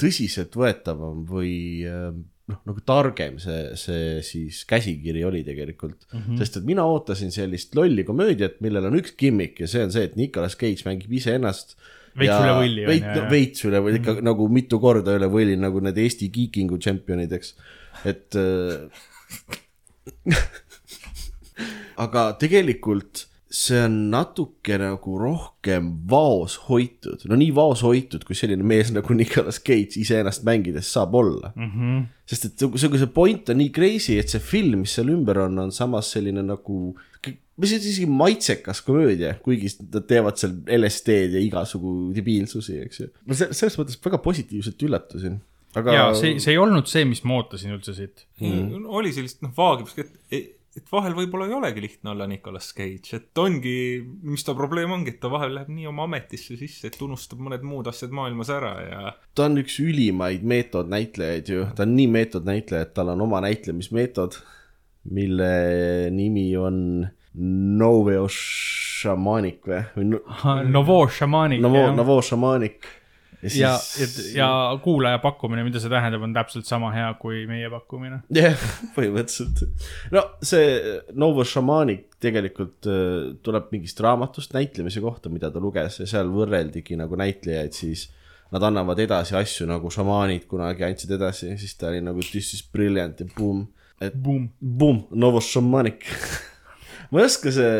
tõsiseltvõetavam või äh, noh, nagu targem see, see siis käsikiri oli tegelikult mm. -hmm. sest et mina ootasin sellist lolli komöödiat, millel on üks gimmick ja see on see, et Nicolas Cage mängib iseennast. Veits üle võlli, veits jah. veits üle võlli, ikka mm -hmm. nagu mitu korda üle võlli, nagu need Eesti kiikingu tšempionid, eks, et äh, aga tegelikult see on natuke nagu rohkem vaos hoitud, no nii vaos hoitud, kui selline mees nagu Nicolas Cage iseennast mängides saab olla mm. -hmm. sest et see, see see point on nii crazy, et see film, mis seal ümber on, on samas selline nagu, mis on isegi maitsekas komöödia, kuigi nad teevad seal LSD-d ja igasugu debiilsusi, eks ju. ma se- selles mõttes väga positiivselt üllatusin, aga ja see, see ei olnud see, mis ma ootasin üldse siit. mm.. oli sellist noh, vaagimist, et, et vahel võib-olla ei olegi lihtne olla Nicolas Cage, et ongi, mis ta probleem ongi, et ta vahel läheb nii oma ametisse sisse, et unustab mõned muud asjad maailmas ära ja ta on üks ülimaid meetodnäitlejaid ju, ta on nii meetodnäitleja, et tal on oma näitlemismeetod, mille nimi on Noveo Shamanik või, või no, Novo Šamanik. Novo, Novo Shamanik. ja, ja kuulaja pakkumine, mida see tähendab, on täpselt sama hea kui meie pakkumine. jah, põhimõtteliselt. no see Novo Shamanik tegelikult äh, tuleb mingist raamatust näitlemise kohta, mida ta luges ja seal võrreldigi nagu näitlejaid siis Nad annavad edasi asju nagu šamaanid kunagi andsid edasi, siis ta oli nagu this is brilliant ja boom, et Boom. boom, Novo Šamanik. ma ei oska see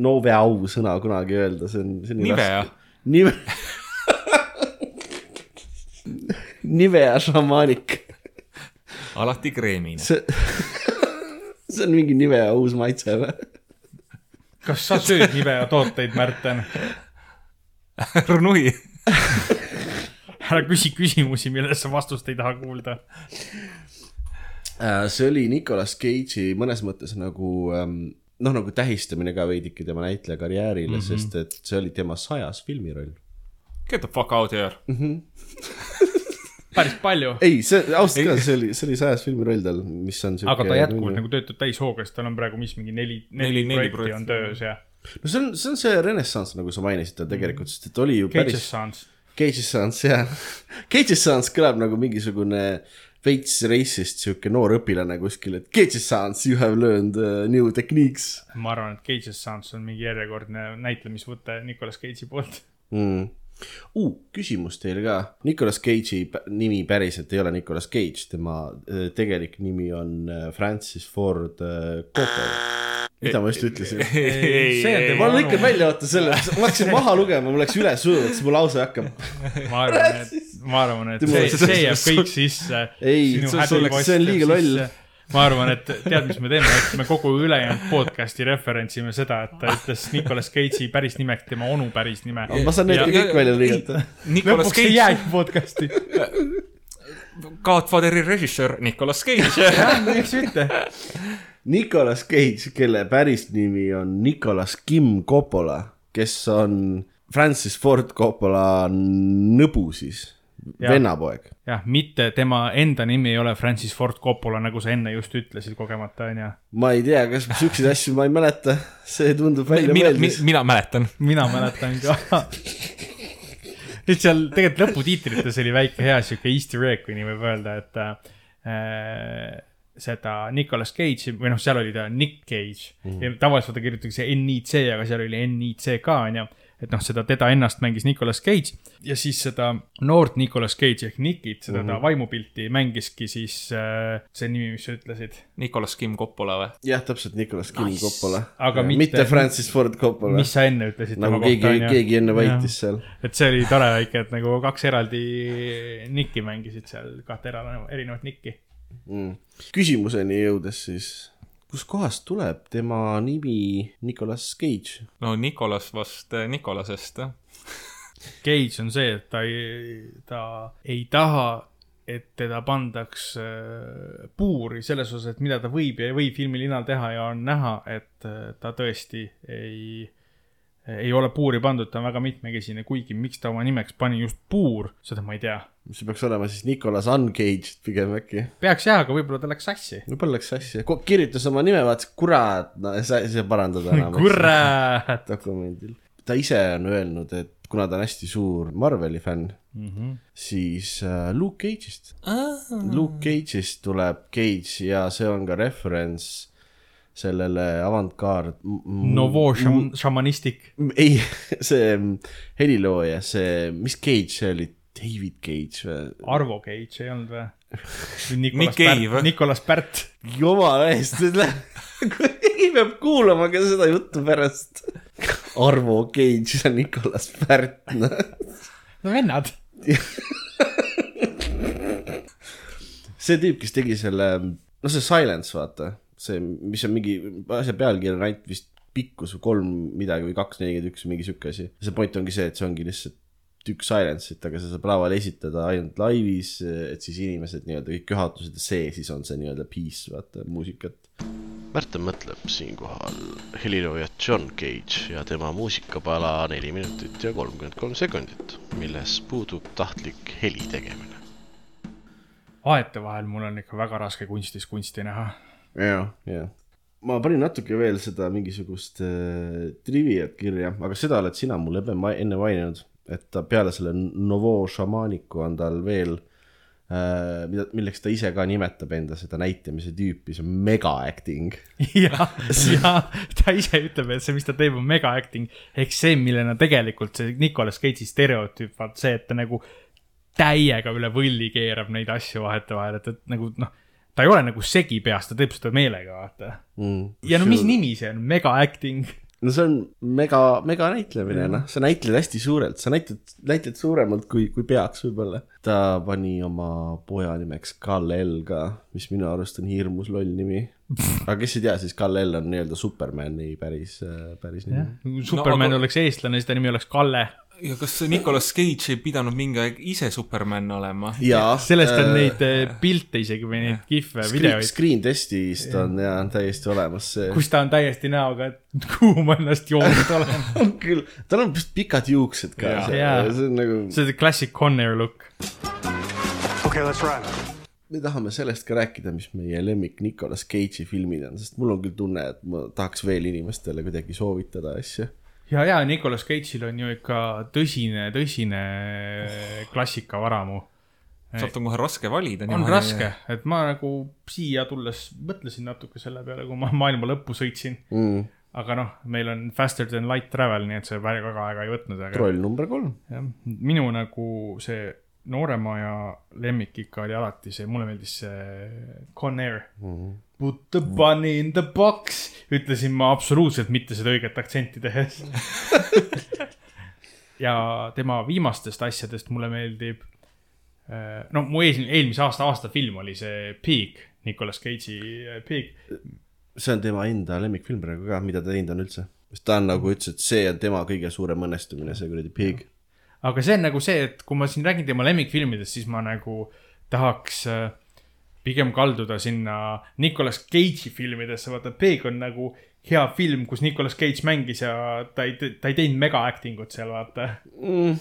Noveau sõna kunagi öelda, see on, see on nii raske. Nive. Nivea šamaanik, alati kreemine. see, see on mingi Nivea uus maitse või? kas sa sööd Nivea tooteid, Märten? härra Nui, ära küsi küsimusi, millele sa vastust ei taha kuulda. Äh, see oli Nicolas Cage'i mõnes mõttes nagu ähm, noh, nagu tähistamine ka veidike tema näitleja karjäärile mm, -hmm. sest et see oli tema sajas filmiroll. get the fuck out here. päris palju. ei, see ausalt ka, see oli, see oli sajas filmiroll tal, mis on aga ta jätkuvalt nagu töötab täishooga, sest tal on praegu, mis mingi neli, neli, Neli- neli projekti on projekti. töös ja. no see on, see on see renessanss, nagu sa mainisid tal tegelikult, sest et oli ju Cage'is päris. Sans. Cage'is Sans, jah. Cage'is Sans kõlab nagu mingisugune veits racist sihuke noor õpilane kuskil, et Cage'is Sans you have learned uh, new techniques ma arvan, et Cage'is Sans on mingi järjekordne näitlemisvõte Nicolas Cage'i poolt. mm.. Uh, küsimus teile ka, Nicolas Cage'i nimi päriselt ei ole Nicolas Cage, tema äh, tegelik nimi on äh, Francis Ford äh, Coppola. mida ma just ütlesin? see on ma lõikan välja, oota selle, ma hakkasin maha lugema, mul läks üle suu, siis mu lause hakkab. ma arvan, et, ma arvan, et see, see jääb kõik sisse. Ei, see- on liiga loll. ma arvan, et tead, mis me teeme, et me kogu ülejäänud podcast'i referentsime seda, et ta ütles Nicolas Cage'i päris nimeks tema onu päris nime. ma saan need Ja- kõik välja lõigata. Nicolas lõpuks ei Cage, jäägi podcast'i. Godfatheri režissöör Nicolas Cage. miks mitte? Nicolas Cage, kelle päris nimi on Nicolas Kim Coppola, kes on Francis Ford Coppola nõbu siis. vennapoeg. jah, mitte tema enda nimi ei ole Francis Ford Coppola, nagu sa enne just ütlesid kogemata, onju. ma ei tea, kas siukseid asju ma ei mäleta, see tundub välja mina, meeldis. mina mäletan. mina mäletan ka. nüüd seal tegelikult lõputiitrites oli väike hea sihuke easter egg, kui nii võib öelda, et äh, seda Nicolas Cage'i või noh, seal oli ta Nick Cage mm. -hmm. ja tavaliselt ta kirjutatakse N-I-C, aga seal oli N-I-C ka onju. Et noh, seda teda ennast mängis Nicolas Cage ja siis seda noort Nicolas Cage ehk Nickit, seda mm -hmm. vaimupilti mängiski siis äh, see nimi, mis sa ütlesid. Nicolas Kim Coppola või? jah, täpselt Nicolas Kim nice. Coppola. Aga mitte, mitte- mitte Francis Ford Coppola. mis sa enne ütlesid nagu keegi, keegi enne võitis seal. et see oli tore väike, et nagu kaks eraldi Nicki mängisid seal, kahte erinevat Nicki. mm.. küsimuseni jõudes siis, kuskohast tuleb tema nimi Nicolas Cage? no Nicolas vast äh, Nicolasest. Cage on see, et ta ei, ta ei taha, et teda pandaks äh, puuri selles osas, et mida ta võib ja ei või filmilinal teha ja on näha, et äh, ta tõesti ei, ei ole puuri pandud, ta on väga mitmekesine, kuigi miks ta oma nimeks pani just puur, seda ma ei tea. see peaks olema siis Nicolas Uncaged pigem äkki. peaks jah, aga võib-olla ta läks sassi. võib-olla läks sassi, kirjutas oma nime, vaatas, kurat, no sa ei saa parandada enam. kurat. dokumendil. ta ise on öelnud, et kuna ta on hästi suur Marveli fänn mm. -hmm. siis äh, Luke Cage'ist ah.. Luke Cage'ist tuleb Cage ja see on ka reference sellele avantgaard. Novo šam-, šamanistik. ei, see helilooja, see, mis Cage see oli, David Cage või? Arvo Cage ei olnud või? Nick Cave. Nicolas Pärt. jumala eest, keegi peab kuulama ka seda juttu pärast. Arvo Cage ja Nicolas Pärt, noh. no vennad. see tüüp, kes tegi selle, no see Silence, vaata, see, mis on mingi asja pealkiri on ainult vist pikkus või kolm midagi või kaks nelikümmend üks või mingi sihuke asi. see point ongi see, et see ongi lihtsalt tükk Silence'it, aga see saab laval esitada ainult laivis, et siis inimesed nii-öelda kõik juhatused ja see siis on see nii-öelda piece, vaata, muusikat. Märten mõtleb siinkohal heliloojat John Cage ja tema muusikapala neli minutit ja kolmkümmend kolm sekundit, milles puudub tahtlik heli tegemine. aetevahel mul on ikka väga raske kunstis kunsti näha. jah, jah. ma panin natuke veel seda mingisugust äh, triviat kirja, aga seda oled sina mulle ebe- ma- enne maininud, et ta peale selle Novo šamaaniku on tal veel äh,, mida, milleks ta ise ka nimetab enda seda näitamise tüüpi, see on mega acting. ja, ja ta ise ütleb, et see, mis ta teeb, on mega acting. ehk see, millena tegelikult see Nicolas Cage'i stereotüüp, vaat see, et ta nagu täiega üle võlli keerab neid asju vahetevahel, et, et nagu noh, ta ei ole nagu segi peas, ta teeb seda meelega, vaata. Mm, ja no mis nimi see on, mega acting. no see on mega, mega näitlemine, noh, sa näitled hästi suurelt, sa näitled, näitled suuremalt kui, kui peaks võib-olla. ta pani oma poja nimeks Kal-El ka, mis minu arust on hirmus loll nimi. aga kes ei tea, siis Kal-El on nii-öelda Supermani päris, päris nimi. Superman no, aga- oleks eestlane, siis ta nimi oleks Kalle. Ja kas Nicolas Cage ei pidanud mingi aeg ise Superman olema? sellest on neid äh, pilte isegi või neid kihve, Screen, videoid, screen testist on ja on täiesti olemas see. kus ta on täiesti näoga, et kuhu ma ennast joonud olen. on küll, tal on vist pikad juuksed ka, see, on nagu, see on classic Conair look. Okay, let's run. me tahame sellest ka rääkida, mis meie lemmik Nicolas Cage'i filmid on, sest mul on küll tunne, et ma tahaks veel inimestele kuidagi soovitada asju. ja, ja Nicolas Cage'il on ju ikka tõsine, tõsine klassikavaramu. sealt on kohe raske valida. on raske, et ma nagu siia tulles mõtlesin natuke selle peale, kui ma maailma lõppu sõitsin. mm.. aga noh, meil on faster than light travel, nii et see väga aega ei võtnud, aga troll number kolm. jah, minu nagu see noorema ja lemmik ikka oli alati see, mulle meeldis see Conair mm. -hmm. Put the bunny in the box, ütlesin ma absoluutselt mitte seda õiget aktsenti tehes. ja tema viimastest asjadest mulle meeldib. no mu eelmine, eelmise aasta aastafilm oli see Pig, Nicolas Cage'i äh, Pig. see on tema enda lemmikfilm praegu ka, mida ta teinud on üldse. sest ta on nagu ütles, et see on tema kõige suurem õnnestumine, see kuradi Pig. aga see on nagu see, et kui ma siin räägin tema lemmikfilmidest, siis ma nagu tahaks äh, pigem kalduda sinna Nicolas Cage'i filmidesse, vaata Pig on nagu hea film, kus Nicolas Cage mängis ja ta ei, ta ei teinud mega acting ut seal, vaata. Mm,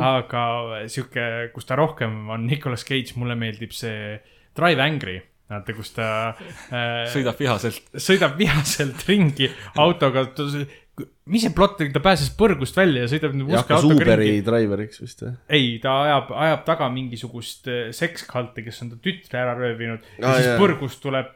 aga sihuke, kus ta rohkem on Nicolas Cage, mulle meeldib see Drive Angry, vaata, kus ta äh, sõidab vihaselt. sõidab vihaselt ringi autoga. Mis see plott oli, ta pääses põrgust välja ja sõidab nüüd ja muska autoga Uberi ringi. driveriks vist või? ei, ta ajab, ajab taga mingisugust eh, sekskalti, kes on ta tütre ära röövinud ja Aa, siis jaa. põrgust tuleb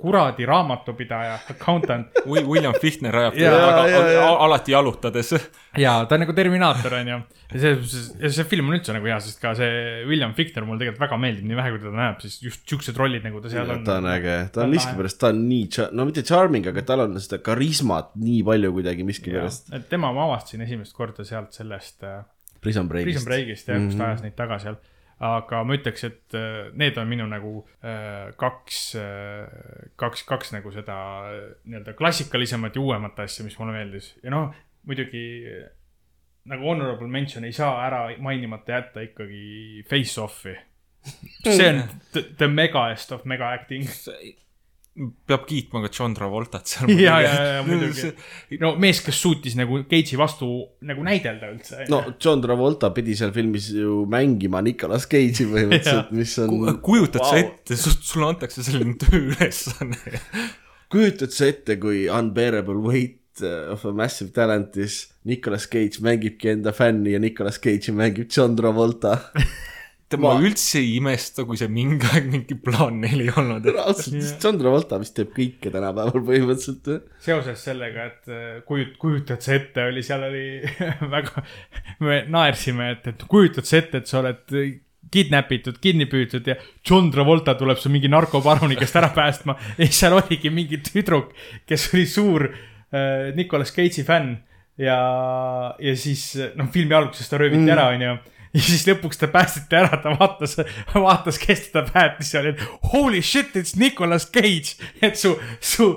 kuradi raamatupidaja, accountant Wi- William Fichtner ajab jaa, taga jaa. alati jalutades. ja ta on nagu Terminaator onju. ja see, ja see film on üldse nagu hea, sest ka see William Fichtner mulle tegelikult väga meeldib, nii vähe kui teda näeb, siis just siuksed rollid nagu ta seal on. ta on äge, ta on miskipärast, ta on nii, no mitte charming, aga tal on seda karismat nii palju kuidagi miskipärast. et tema ma avastasin esimest korda sealt sellest äh, Prison Breakist. Prison Breakist jah, kus Mhm. ta ajas neid taga seal. aga ma ütleks, et äh, need on minu nagu äh, kaks, kaks, kaks nagu seda nii-öelda klassikalisemat ja uuemat asja, mis mulle meeldis ja noh, muidugi nagu honorable mention ei saa ära mainimata jätta ikkagi Face Off'i. see on the, the megast of mega acting. Peab kiitma ka John Travoltat seal. ja, ja, ja muidugi. no mees, kes suutis nagu Cage'i vastu nagu näidelda üldse. no John Travolta pidi seal filmis ju mängima Nicolas Cage'i põhimõtteliselt, mis on. kujutad sa ette, sulle antakse selline tööülesanne. kujutad sa ette, kui Unbearable Weight of a Massive Talentis Nicolas Cage mängibki enda fänni ja Nicolas Cage'i mängib John Travolta. Ma Ma- üldse ei imesta, kui see mingi aeg mingi plaan neil ei olnud. John Travolta vist teeb kõike tänapäeval põhimõtteliselt. seoses sellega, et äh, kujut-, kujutad sa ette, oli, seal oli väga, me naersime, et, et kujutad sa ette, et sa oled kidnapitud, kinni püütud ja John Travolta tuleb su mingi narkoparuni käest ära päästma ja siis seal oligi mingi tüdruk, kes oli suur äh, Nicolas Cage'i fänn ja, ja siis noh, filmi alguses ta rööviti mm. ära, onju ja siis lõpuks ta päästeti ära, ta vaatas, vaatas, kes teda päästis seal, et holy shit, it's Nicolas Cage. et su, su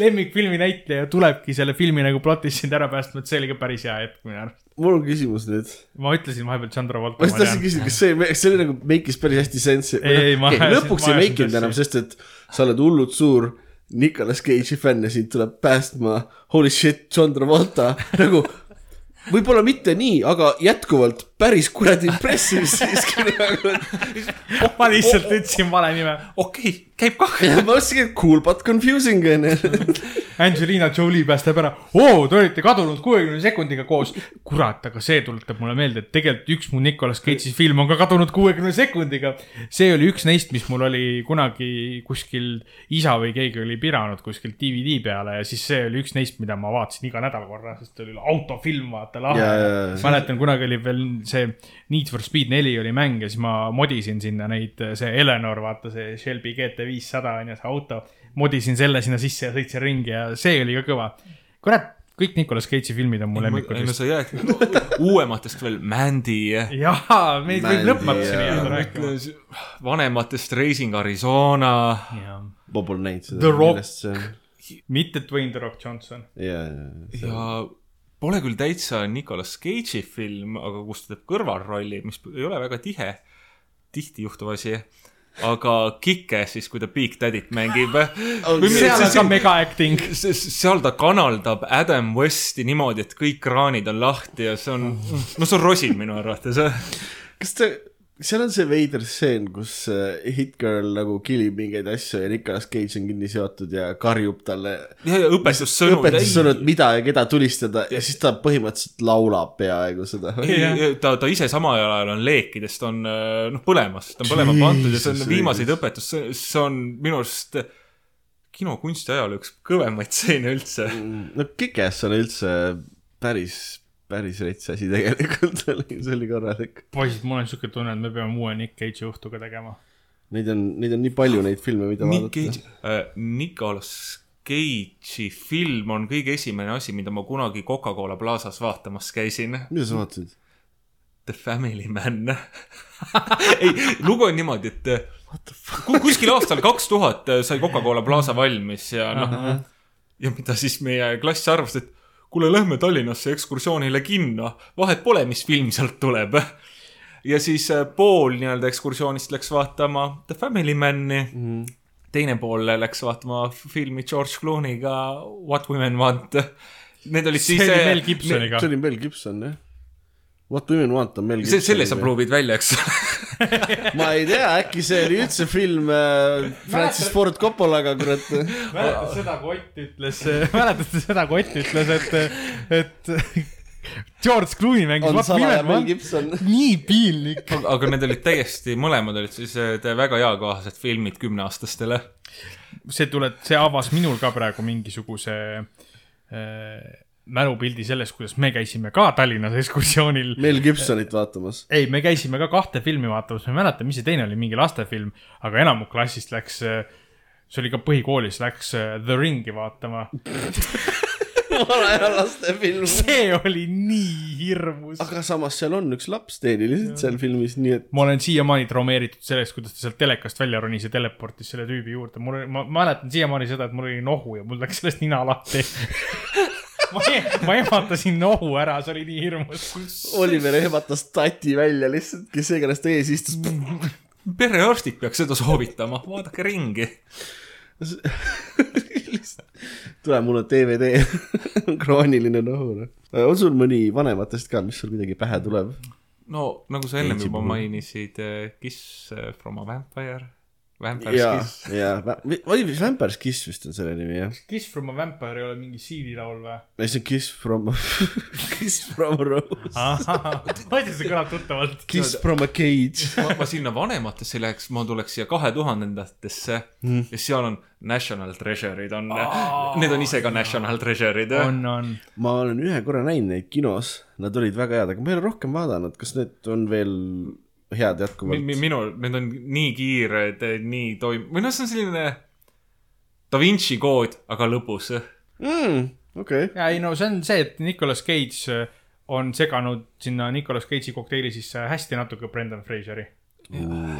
lemmikfilmi näitleja tulebki selle filmi nagu plotis sind ära päästma, et see oli ka päris hea hetk minu arust. mul on küsimus nüüd. ma ütlesin vahepeal Chandra Volta. ma just tahtsin küsida, kas see, see oli nagu make'is päris hästi sensi? Lõpuks ei make inud enam, sest et sa oled hullult suur Nicolas Cage'i fänn ja sind tuleb päästma holy shit, John Travolta nagu võib-olla mitte nii, aga jätkuvalt päris kuradi impressive siiski nagu. ma lihtsalt ütlesin vale nime. okei, käib kah. ma mõtlesingi, et cool but confusing onju. Angelina Jolie päästab ära. oo, te olite kadunud kuuekümne sekundiga koos. kurat, aga see tuletab mulle meelde, et tegelikult üks mu Nicolas Cage'i film on ka kadunud kuuekümne sekundiga. see oli üks neist, mis mul oli kunagi kuskil isa või keegi oli piranud kuskilt DVD peale ja siis see oli üks neist, mida ma vaatasin iga nädal korra, sest see oli autofilm, vaata lahe mäletan, kunagi oli veel see Need for Speed neli oli mäng ja siis ma modisin sinna neid, see Eleanor, vaata see Shelby GT viissada on ju, see auto. modisin selle sinna sisse ja sõitsin ringi ja see oli ka kõva. kurat, kõik Nicolas Cage'i filmid on mu lemmikud ei no sa jääd uuematest veel Mandy. jaa, meid võib lõpmatuseni jääda rääkima. vanematest Racing Arizona. ma pole näinud seda. The Rock.. mitte Dwayne The Rock Johnson. ja, ja, ja pole küll täitsa Nicolas Cage'i film, aga kus ta teeb kõrvalrolli, mis ei ole väga tihe, tihti juhtuv asi. aga Kike siis, kui ta Big Daddy't mängib. seal on ka mega acting. seal ta kanaldab Adam Westi niimoodi, et kõik kraanid on lahti ja see on, no see on rosin minu arvates. kas ta, seal on see veider stseen, kus äh, Hit Girl nagu kilib mingeid asju ja Nicolas Cage on kinni seotud ja karjub talle ja, ja õpetussõnu. õpetussõnu, et mida ja keda tulistada ja siis ta põhimõtteliselt laulab peaaegu seda. ta, ta ise samal ajal on leekides, ta on noh, põlemas, ta on põlema pandud ja see on viimaseid õigus. õpetus, see on minu arust kinokunsti ajaloo üks kõvemaid stseene üldse. no Kikes on üldse päris, päris rets asi tegelikult, oli, see oli korralik. poisid, mul on siuke tunne, et me peame uue Nick Cage'i juhtuga tegema. Neid on, neid on nii palju, neid filme, mida Nick vaadata Cage, äh, Nicolas Cage'i film on kõige esimene asi, mida ma kunagi Coca-Cola Plazas vaatamas käisin. mida sa vaatasid? The Family Man. ei, lugu on niimoodi, et ku- kuskil aastal kaks tuhat sai Coca-Cola Plaza valmis ja noh, ja mida siis meie klass arvas, et kuule, lähme Tallinnasse ekskursioonile kinno, vahet pole, mis film sealt tuleb. ja siis äh, pool nii-öelda ekskursioonist läks vaatama The Family Man'i mm, -hmm. teine pool läks vaatama filmi George Clooney'ga What Women Want. Need olid see siis oli äh, Mel Gibsoniga see. oli Mel Gibson, jah. What Women Want on Mel see, selle sa pruuvid välja, eks ole. ma ei tea, äkki see oli üldse film äh, Francis Ford Coppolaga, kurat. mäletad seda, kui Ott ütles, mäletate seda, kui Ott ütles, et, et George Clooney mängis What Women Want. Nii piinlik. aga need olid täiesti, mõlemad olid siis eh, väga eakohased filmid kümneaastastele. see tuleb, see avas minul ka praegu mingisuguse äh, mälupildi sellest, kuidas me käisime ka Tallinnas ekskursioonil. Mel Gibsonit vaatamas. ei, me käisime ka kahte filmi vaatamas, ma ei mäleta, mis see teine oli, mingi lastefilm, aga enamik klassist läks, see oli ka põhikoolis, läks äh, The Ringi vaatama. vana lastefilm. see oli nii hirmus. aga samas seal on üks laps tehniliselt seal filmis, nii et ma olen siiamaani traumeeritud sellest, kuidas ta sealt telekast välja ronis ja teleportis selle tüübi juurde, mul oli, ma mäletan siiamaani seda, et mul oli nohu ja mul läks sellest nina lahti. ma, ma ehmatasin nohu ära, see oli nii hirmus. Oliver ehmatas tati välja lihtsalt, kes iganes ta ees istus. perearstid peaks seda soovitama, vaadake ringi. tule, mul on DVD, krooniline nohu. on sul mõni vanematest ka, mis sul kuidagi pähe tuleb? no nagu sa ennem juba mainisid, Kiss eh, from a Vampire, Vampire's ja Kiss., ja, oli vist Vampire's Kiss vist on selle nimi jah? Kiss from a Vampire ei ole mingi siililaul või? ei, see on Kiss from, Kiss from a Rose. ma ei tea, see kõlab tuttavalt. Kiss from a cage. ma, ma sinna vanematesse läheks, ma tuleks siia kahe tuhandendatesse mm. ja seal on National Treasure'id on, need on ise ka National Treasure'id. on, on. ma olen ühe korra näinud neid kinos, nad olid väga head, aga ma ei ole rohkem vaadanud, kas need on veel head jätkuvalt? minul, need on nii kiired, nii toim-, või noh, see on selline Da Vinci kood, aga lõbus. mm,. okei okay., ja ei no see on see, et Nicolas Cage äh, on seganud sinna Nicolas Cage'i kokteili sisse hästi natuke Brendan Fraseri.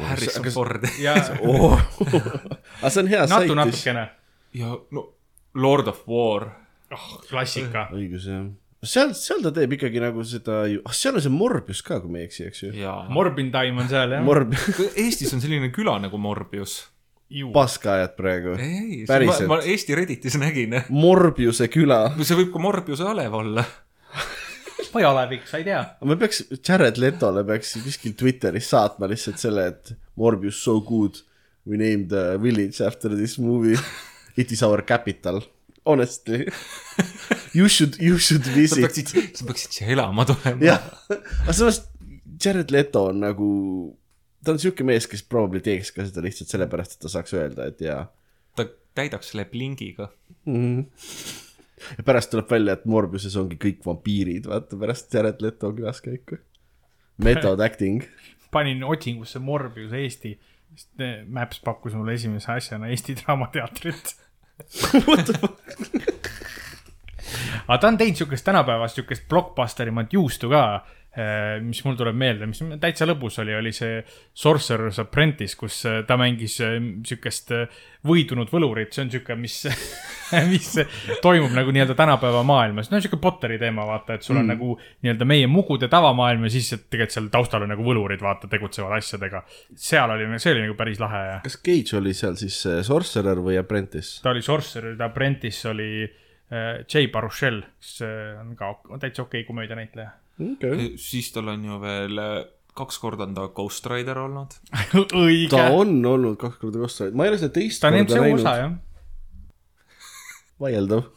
Harrison kas- Ford ja aga see on hea natu saitis. natukene. ja no Lord of War. oh, klassika. õigus jah. seal, seal ta teeb ikkagi nagu seda ju, ah seal on see Morbius ka, kui ma ei eksi, eks ju. Morbin Time on seal jah. Morbius, Eestis on selline küla nagu Morbius. ju. paska ajad praegu. ei, ma, ma Eesti Redditis nägin. Morbiuse küla. see võib ka Morbiuse alev olla. või Alevik, sa ei tea. me peaks, Jared Letole peaks kuskil Twitteris saatma lihtsalt selle, et Morbius so good. We named a village after this movie. It is our capital. Honestly. You should, you should sa visit. peaksid, sa peaksid siia elama tulema. jah, aga samas Jared Leto on nagu, ta on siuke mees, kes probably teeks ka seda lihtsalt sellepärast, et ta saaks öelda, et jaa ta täidaks selle plingiga. mm.. ja pärast tuleb välja, et Morbiuses ongi kõik vampiirid, vaata pärast Jared Leto külaskäiku. Method acting. panin otsingusse Morbius Eesti, sest eh, Maps pakkus mulle esimese asjana Eesti Draamateatrit. Aga ta on teinud siukest tänapäevast siukest blockbusterimat juustu ka, mis mul tuleb meelde, mis täitsa lõbus oli, oli see Sorcerer's Apprentice, kus eh, ta mängis eh, siukest eh, võidunud võlurit, see on siuke, mis, mis toimub nagu nii-öelda tänapäeva maailmas, no siuke Potteri teema, vaata, et sul on mm. nagu nii-öelda meie mugude tavamaailm ja siis tegelikult seal taustal on nagu võlurid, vaata, tegutsevad asjadega. seal oli, see oli nagu päris lahe ja kas Cage oli seal siis Sorcerer või Apprentice? ta oli Sorcerer, ta Apprentice oli Jay Baruchel, kes on ka täitsa okei okay komöödianäitleja. okei. siis tal on ju veel, kaks korda on ta Ghost Rider olnud. õige ta, on olnud kaks korda Ghost Rider, ma ei ole seda teist ta on korda näinud. vaieldav.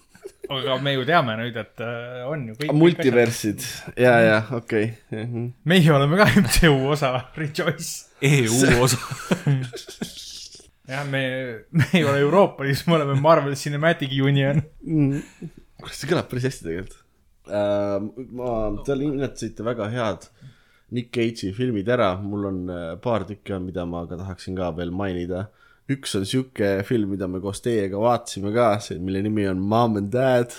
aga me ju teame nüüd, et äh, on ju kõik. multiversid ja, ja okei okay.. meie oleme ka MCU osa, Rejoice. EU osa. jah, me, me ei ole Euroopa Liidus, me oleme Marvel Cinematic Union. kuule, see kõlab päris hästi tegelikult. ma, te nimetasite väga head Nick Cage'i filmid ära, mul on äh, paar tükki on, mida ma ka tahaksin ka veel mainida. üks on sihuke film, mida me koos teiega vaatasime ka, see, mille nimi on Mom and Dad.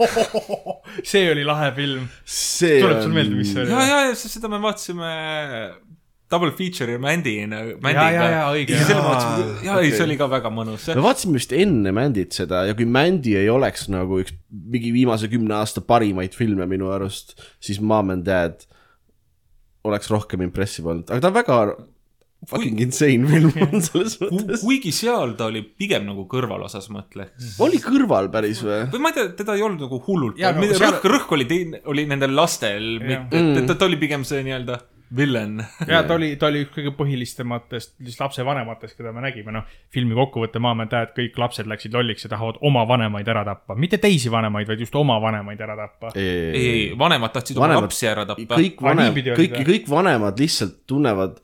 see oli lahe film. see tuleb sul meelde, mis see oli? ja, ja, ja seda me vaatasime double feature'i Mandy, ja, Mandy'ga. ja, õige. ja selle me vaatasime, ja ei, see oli ka väga mõnus. me vaatasime vist enne Mandit seda ja kui Mandy ei oleks nagu üks mingi viimase kümne aasta parimaid filme minu arust, siis Mom and Dad oleks rohkem impressive olnud, aga ta on väga fucking insane film on selles mõttes. kuigi seal ta oli pigem nagu kõrvalosas, ma ütleks. oli kõrval päris või? või ma ei tea, teda ei olnud nagu hullult Jaa,, rõhk seal- seal..., rõhk oli teine, oli nendel lastel, mitte, et ta, ta oli pigem see nii-öelda villen. ja ta oli, ta oli üks kõige põhilisematest siis lapsevanematest, keda me nägime, noh. filmi kokkuvõte, Maam ja tähed, kõik lapsed läksid lolliks ja tahavad oma vanemaid ära tappa, mitte teisi vanemaid, vaid just oma vanemaid ära tappa. ei, ei, vanemad tahtsid oma Vanemad- lapsi ära tappa. kõik Aa, vanem, niipidi oli kõik kõik vanemad lihtsalt tunnevad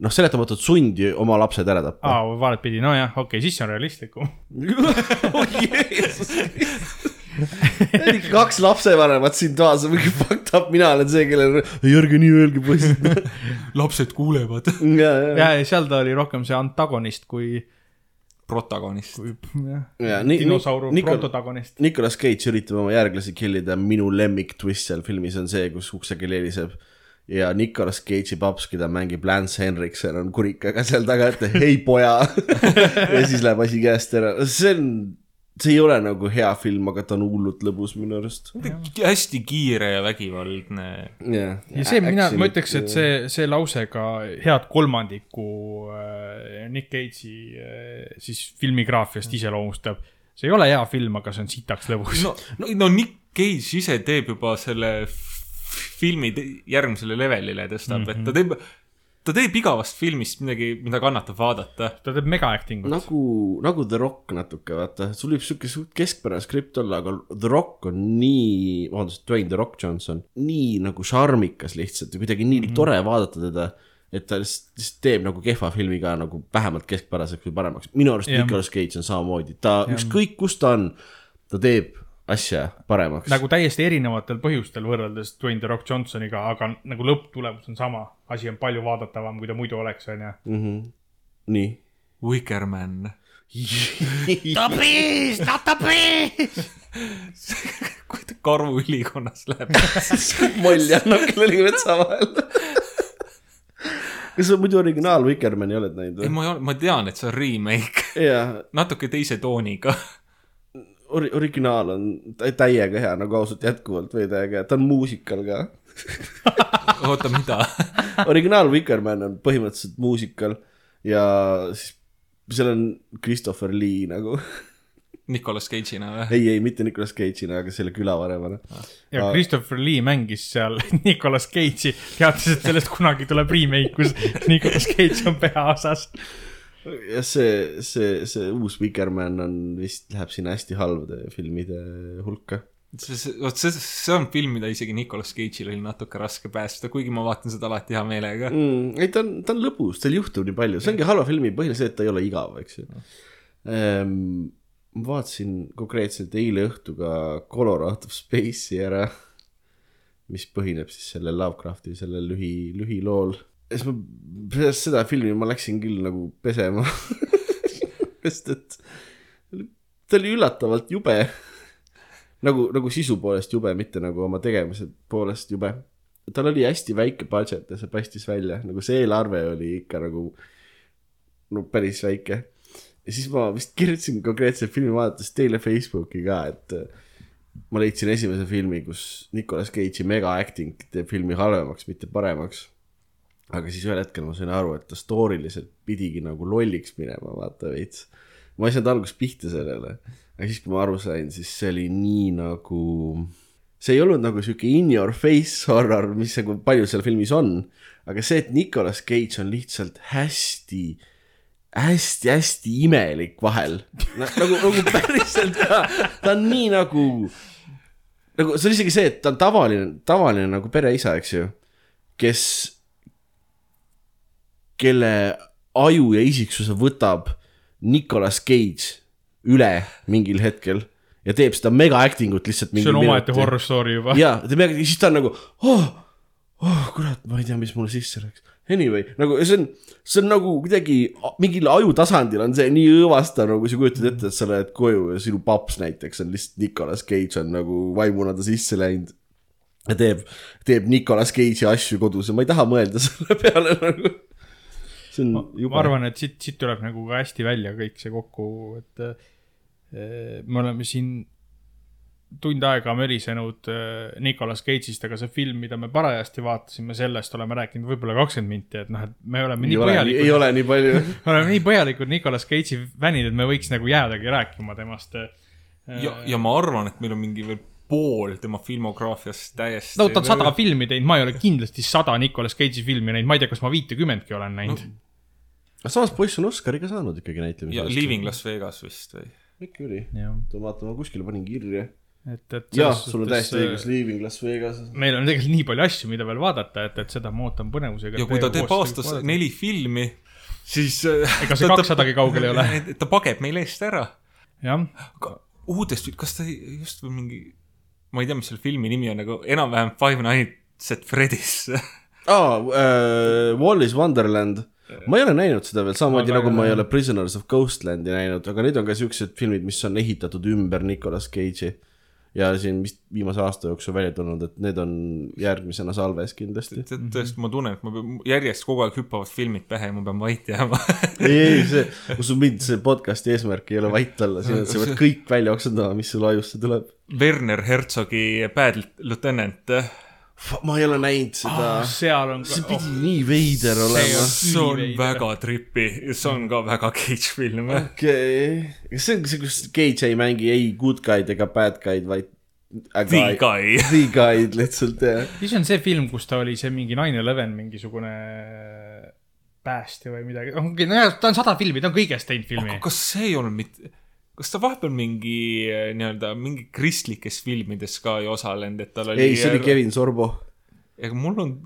noh, seletamatut sundi oma lapsed ära tappa. aa, vaadet pidi, nojah, okei okay,, siis see on realistlikum. oh Jeesus kaks lapsevanemat siin toas on mingi fucked up, mina olen see, kellel, ei ärge nii öelge poisid. lapsed kuulevad. ja, ja, ja, ja seal ta oli rohkem see antagonist kui, protagonist. dinosauru Nikol-, protagonist. Nicolas Cage üritab oma järglasi kill ida, minu lemmik twist seal filmis on see, kus uksekell heliseb ja Nicolas Cage'i paps, keda mängib Lance Henriksen, on kurikaga seal taga, et hei poja ja siis läheb asi käest ära, see on, see ei ole nagu hea film, aga ta on hullult lõbus minu arust. hästi kiire ja vägivaldne. jah. ja see, mina, ma ütleks, et see, see lause ka head kolmandikku äh, Nick Cage'i äh, siis filmigraafiast iseloomustab. see ei ole hea film, aga see on sitaks lõbus no, no, no Nick Cage ise teeb juba selle filmi järgmisele levelile tõstab mm, -hmm. et ta teeb, ta teeb igavast filmist midagi, mida kannatab vaadata. ta teeb mega acting ut. nagu, nagu The Rock natuke, vaata, sul võib sihuke suht keskpärane skript olla, aga The Rock on nii, vabandust, Dwayne The Rock Johnson, nii nagu šarmikas lihtsalt ja kuidagi nii mm -hmm. tore vaadata teda, et ta lihtsalt, lihtsalt teeb nagu kehva filmi ka nagu vähemalt keskpäraseks või paremaks. minu arust Jah. Nicolas Cage on samamoodi, ta ükskõik kus ta on, ta teeb asja paremaks. nagu täiesti erinevatel põhjustel võrreldes Dwayne The Rock Johnsoniga, aga nagu lõpptulemus on sama. asi on palju vaadatavam, kui ta muidu oleks, onju. mm. -hmm. nii. Wikerman. kui ta karu ülikonnas läheb. molli annab kellelegi metsa vahel. kas sa muidu originaal Vikermani oled näinud ei, või? ma ei ole, ma tean, et see on remake, natuke teise tooniga. ori-, originaal on tä- täiega hea nagu ausalt jätkuvalt veidi äge, ta on muusikal ka. oota, mida? originaal Vikerman on põhimõtteliselt muusikal ja siis seal on Christopher Lee nagu, Nicolas Cage'ina või? ei, ei mitte Nicolas Cage'ina, aga selle külavanemana. ja Aa. Christopher Lee mängis seal Nicolas Cage'i, teatas, et sellest kunagi tuleb remake, kus Nicolas Cage on peaosas. Ja see, see, see uus Vikerman on vist, läheb sinna hästi halbade filmide hulka. see, see, vot see, see on film, mida isegi Nicolas Cage'il oli natuke raske päästa, kuigi ma vaatan seda alati hea meelega. mm,. ei, ta on, ta on lõbus, tal juhtub nii palju, see ongi halva filmi põhiline see, et ta ei ole igav, eks ju ehm,. ma vaatasin konkreetselt eile õhtu ka Color Out of Space'i ära, mis põhineb siis sellel Lovecrafti sellel lühi, lühilool. Siis ma pärast seda filmi ma läksin küll nagu pesema sest et ta oli üllatavalt jube. nagu, nagu sisu poolest jube, mitte nagu oma tegemise poolest jube tal oli hästi väike budget ja see paistis välja, nagu see eelarve oli ikka nagu no päris väike. ja siis ma vist kirjutasin konkreetselt filmi vaadates teile Facebooki ka, et äh, ma leidsin esimese filmi, kus Nicolas Cage'i mega acting teeb filmi halvemaks, mitte paremaks. Aga siis ühel hetkel ma sain aru, et ta storyliselt pidigi nagu lolliks minema, vaata veits. ma ei saanud alguses pihta sellele, aga siis, kui ma aru sain, siis see oli nii nagu see ei olnud nagu sihuke in your face horror, mis nagu palju seal filmis on, aga see, et Nicolas Cage on lihtsalt hästi, hästi-hästi imelik vahel Na,. nagu, nagu päriselt ka, ta on nii nagu, nagu see on isegi see, et ta on tavaline, tavaline nagu pereisa, eks ju, kes, kelle aju ja isiksuse võtab Nicolas Cage üle mingil hetkel ja teeb seda mega acting ut lihtsalt. see on omaette horror story juba. ja siis ta on nagu oh,, oh kurat, ma ei tea, mis mulle sisse läks. Anyway, nagu see on, see on nagu kuidagi mingil ajutasandil on see nii õõvastav, nagu sa kujutad ette, et sa lähed koju ja sinu paps näiteks on lihtsalt Nicolas Cage on nagu vaimuna ta sisse läinud. ja teeb, teeb Nicolas Cage'i asju kodus ja ma ei taha mõelda selle peale nagu. See on jube. ma arvan, et siit, siit tuleb nagu ka hästi välja kõik see kokku, et eh, me oleme siin tund aega mölisenud äh, Nicolas Cage'ist, aga see film, mida me parajasti vaatasime, sellest oleme rääkinud võib-olla kakskümmend minti, et noh, et me oleme ei nii ole, ei põhjalikud, ole nii palju. oleme nii põhjalikud Nicolas Cage'i fännid, et me võiks nagu jäädagi rääkima temast. ja, ja ma arvan, et meil on mingi veel pool tema filmograafiast täiesti. no ta on sada filmi teinud, ma ei ole kindlasti sada Nicolas Cage'i filmi näinud, ma ei tea, kas ma viitekümmetki olen näinud no.. Aga samas poiss on Oscari ka saanud ikkagi ja näitlemise Leaving Las Vegas vist või? äkki oli, jah, vaata ma kuskile panin kirja. et, et jah, sul on täiesti õigus, äh, Leaving Las Vegas. meil on tegelikult nii palju asju, mida veel vaadata, et, et seda ma ootan põnevusega. ja kui ta teeb aastas. neli filmi, siis. Ega see 200-gi kaugel ei ole. ta pageb meil eest ära. jah, aga uudest, kas ta just või mingi, ma ei tea, mis selle filmi nimi on, nagu enam-vähem Five Nights at Freddy's. aa, Wallis Wonderland. Ma ei ole näinud seda veel, samamoodi Ma nagu ma ei ole Prisoners of Ghostlandi näinud, aga need on ka siuksed filmid, mis on ehitatud ümber Nicolas Cage'i. ja siin vist viimase aasta jooksul välja tulnud, et need on järgmisena salves kindlasti. tõesti, ma tunnen, et ma pean, järjest kogu aeg hüppavad filmid pähe ja ma pean vait jääma. ei, ei, see, usu mind, see podcast'i eesmärk ei ole vait olla, siin, sa pead kõik välja oksendama, mis sul ajusse tuleb. Werner Herzogi Bad Lieutenant. Ma ei ole näinud seda Ah, seal on see ka, pidi nii veider olema. see on Üliveider. väga tripi, see on ka väga Cage film. okei, kas see on see, kus Cage ei mängi ei good guy'd ega bad guy'd, vaid. The Guy. The guy'd lihtsalt jah. siis on see film, kus ta oli see mingi nine eleven mingisugune päästja või midagi, ongi, nojah, ta on sada filmi, ta on kõigest teinud filmi kas see ei olnud mitte, kas ta vahepeal mingi eh, nii-öelda mingi kristlikes filmides ka ei osalenud, et tal oli. ei, see oli. Kevin Sorbo. ega mul on,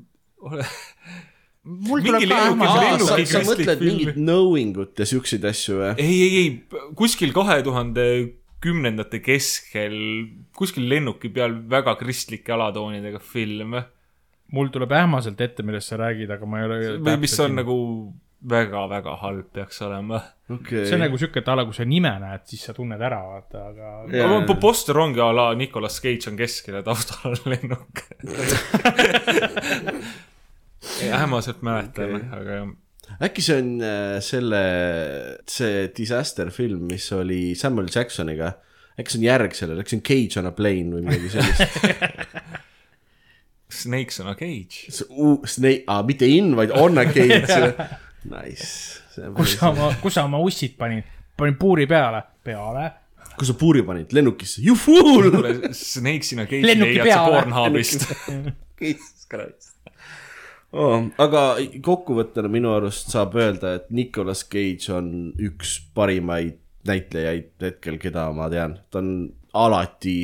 mul Mingi tuleb ka hämma lennuki- sa, mõtled film. mingit knowing ut ja siukseid asju või? ei, ei, ei, kuskil kahe tuhande kümnendate keskel, kuskil lennuki peal väga kristlike alatoonidega film. mul tuleb ähmaselt ette, millest sa räägid, aga ma ei ole. või mis on. nagu väga-väga halb peaks olema. okei. see on nagu siuke, et a la kui sa nime näed, siis sa tunned ära, vaata, aga. Jaa. No, poster ongi a la Nicolas Cage on keskel ja taustal on lennuk. ähmaselt mäletan okay., aga jah äkki see on äh, selle, see disaster film, mis oli Samuel Jacksoniga. äkki see on järg sellele, äkki see on Cage on a plane või midagi sellist. Snakes on a cage. Snake, mitte in, vaid on a cage. Nice. kus sa oma, kus sa oma ussid panid? panin puuri peale, peale. kus sa puuri panid, lennukisse, you fool. kuule, Snakes in a cage Lennuki leiad sa. Pornhubist. Jesus Christ oh,. aga kokkuvõttena minu arust saab öelda, et Nicolas Cage on üks parimaid näitlejaid hetkel, keda ma tean, ta on alati,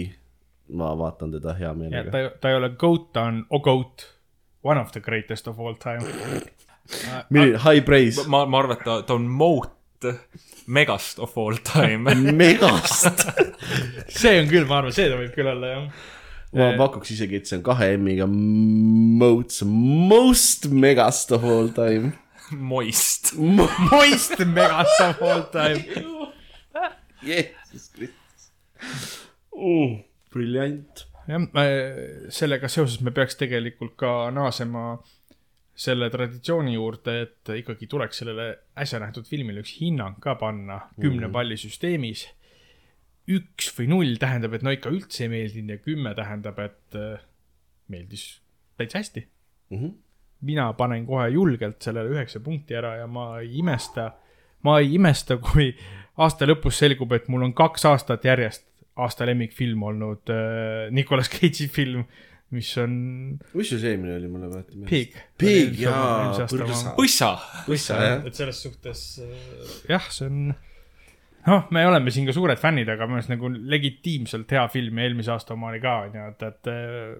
ma vaatan teda hea meelega. ta, ta ei ole goat, ta on a goat. One of the greatest of all time. Milline high praise, ma, ma arvan, et ta, ta on Moat megast of all time. megast. see on küll, ma arvan, see ta võib küll olla, jah. ma pakuks isegi, et see on kahe M-iga Moats most megast of all time. Moist. Moist megast of all time. Jeesus Kristus uh,. briljant. jah, sellega seoses me peaks tegelikult ka naasema selle traditsiooni juurde, et ikkagi tuleks sellele äsja nähtud filmile üks hinnang ka panna kümne palli süsteemis. üks või null tähendab, et no ikka üldse ei meeldinud ja kümme tähendab, et äh, meeldis täitsa hästi mm. -hmm. mina panen kohe julgelt sellele üheksa punkti ära ja ma ei imesta, ma ei imesta, kui aasta lõpus selgub, et mul on kaks aastat järjest aasta lemmikfilm olnud äh, Nicolas Cage'i film, mis on mis sul see eelmine oli, mulle vaata. Pig. Pig, jaa, põrsa. põssa. põssa jah. et selles suhtes äh, jah, see on, noh, me oleme siin ka suured fännid, aga minu arust nagu legitiimselt hea film ja eelmise aasta oma oli ka, onju, et, et äh,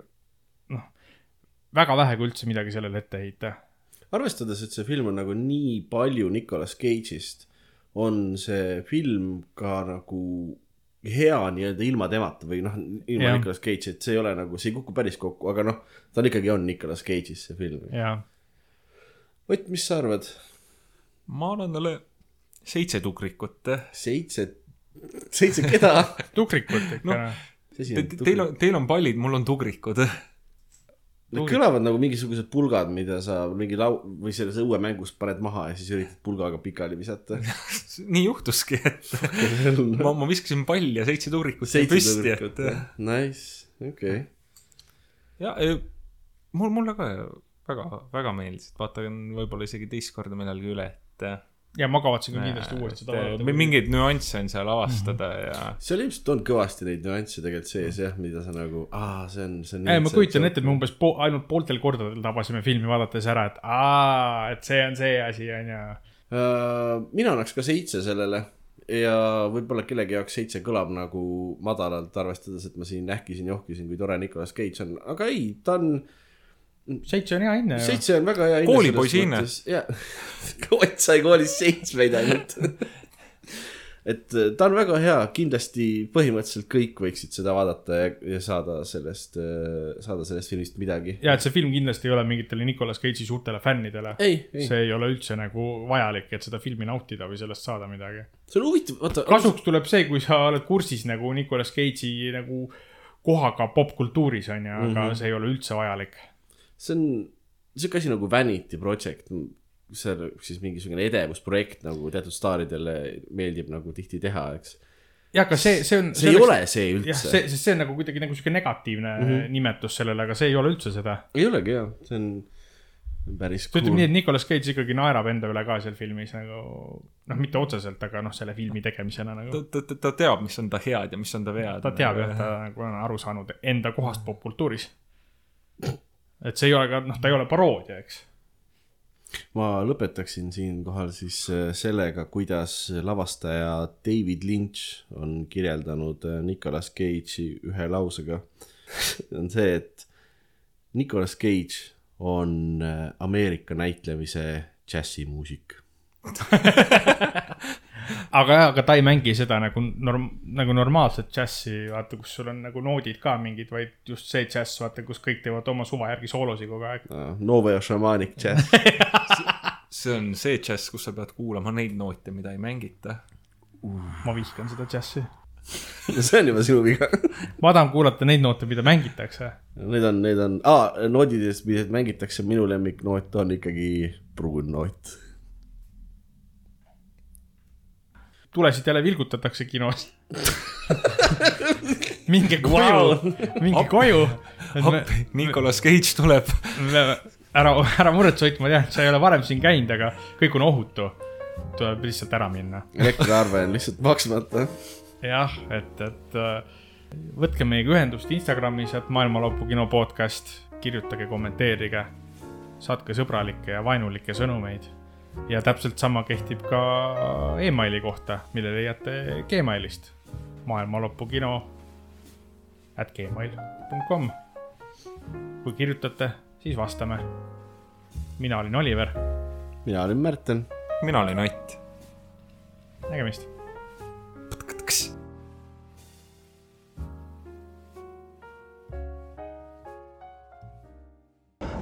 noh, väga vähe kui üldse midagi sellele ette heita. arvestades, et see film on nagu nii palju Nicolas Cage'ist, on see film ka nagu hea nii-öelda ilma temata või noh, ilma Jah. Nicolas Cage'i, et see ei ole nagu, see ei kuku päris kokku, aga noh, ta on ikkagi on Nicolas Cage'is see film. Ott, mis sa arvad? ma annan talle seitse tukrikut. seitse, seitse keda? tukrikut ikka No, Te, teil on, teil on pallid, mul on tugrikud. Need kõlavad nagu mingisugused pulgad, mida sa mingi lau- või selles õuemängus paned maha ja siis üritad pulgaga pikali visata. nii juhtuski, et ma, ma viskasin palli ja seitse tuurikut jäi püsti, et Nice, okei okay.. ja mul, mulle ka väga, väga meeldis, et vaatan võib-olla isegi teist korda millalgi üle, et ja ma kavatsen ka kindlasti uuesti seda vaadata mi-. mingeid nüansse on seal avastada mm -hmm. ja seal ilmselt on kõvasti neid nüansse tegelikult sees jah, mida sa nagu, aa, see on, see on. ei, ma kujutan ette, et me umbes po ainult pooltel kordadel tabasime filmi vaadates ära, et aa, et see on see asi, onju. uh,. mina annaks ka seitse sellele ja võib-olla kellegi jaoks seitse kõlab nagu madalalt, arvestades, et ma siin ähkisin, johkisin, kui tore Nicolas Cage on, aga ei, ta on, seitse on hea hinne seitse on väga hea. Koolipoisi hinne.. Ott sai koolis seitsmeid ainult. et äh, ta on väga hea, kindlasti põhimõtteliselt kõik võiksid seda vaadata ja, ja saada sellest, saada sellest filmist midagi. ja et see film kindlasti ei ole mingitele Nicolas Cage'i suurtele fännidele. see ei ole üldse nagu vajalik, et seda filmi nautida või sellest saada midagi. see on huvitav, vaata. kasuks tuleb see, kui sa oled kursis nagu Nicolas Cage'i nagu kohaga popkultuuris on ju, aga mm -hmm. see ei ole üldse vajalik. See on sihuke asi nagu Vanity Project, see on siis mingisugune edevusprojekt nagu teatud staaridele meeldib nagu tihti teha, eks. jah, aga see, see on. see ei ole see jah, üldse see, sest see on nagu kuidagi nagu sihuke negatiivne mm -hmm. nimetus sellele, aga see ei ole üldse seda. ei olegi jah, see on päris ütleme cool nii, et Nicolas Cage ikkagi naerab enda üle ka seal filmis nagu noh, mitte otseselt, aga noh, selle filmi tegemisena ta nagu. ta, ta, ta teab, mis on ta head ja mis on ta vead. ta teab jah, ta nagu on aru saanud enda kohast popkultuuris. Et see ei ole ka, noh, ta ei ole paroodia, eks. ma lõpetaksin siinkohal siis äh, sellega, kuidas lavastaja David Lynch on kirjeldanud äh, Nicolas Cage'i ühe lausega. on see, et Nicolas Cage on äh, Ameerika näitlemise džässimuusik. aga jah, aga ta ei mängi seda nagu norm-, nagu normaalset džässi, vaata, kus sul on nagu noodid ka mingid, vaid just see džäss, vaata, kus kõik teevad oma suva järgi soolosi kogu aeg. Novo Šamanik džäss. see on see džäss, kus sa pead kuulama neid noote, mida ei mängita. ma vihkan seda džässi. see on juba sinu viga. ma tahan kuulata neid noote, mida mängitakse. Need on, need on ah,, noodidest, mida mängitakse, minu lemmiknoot on ikkagi pruun noot. Tulesid jälle vilgutatakse kinos. minge koju wow., minge koju. Nicolas Cage tuleb. ära, ära muretse, Ott, ma tean, et sa ei ole varem siin käinud, aga kõik on ohutu. tuleb lihtsalt ära minna. elektriarve on lihtsalt maksmata. jah, et, et äh, võtke meiega ühendust Instagramis, et Maailma Lõpu kino podcast, kirjutage, kommenteerige, saatke sõbralikke ja vaenulikke sõnumeid. Ja täpselt sama kehtib ka emaili kohta, mille leiate Gmailist. maailma lõpu kino at gmail.com. kui kirjutate, siis vastame. mina olin Oliver, mina olin Märten. mina olin Ott. nägemist.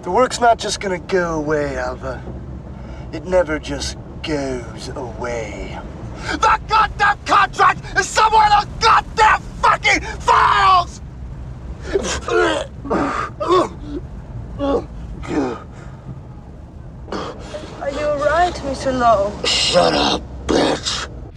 The work's not just gonna go away, Alva. It never just goes away. The goddamn contract is somewhere in those goddamn fucking files! Are you alright, Mr. Lowe? Shut up.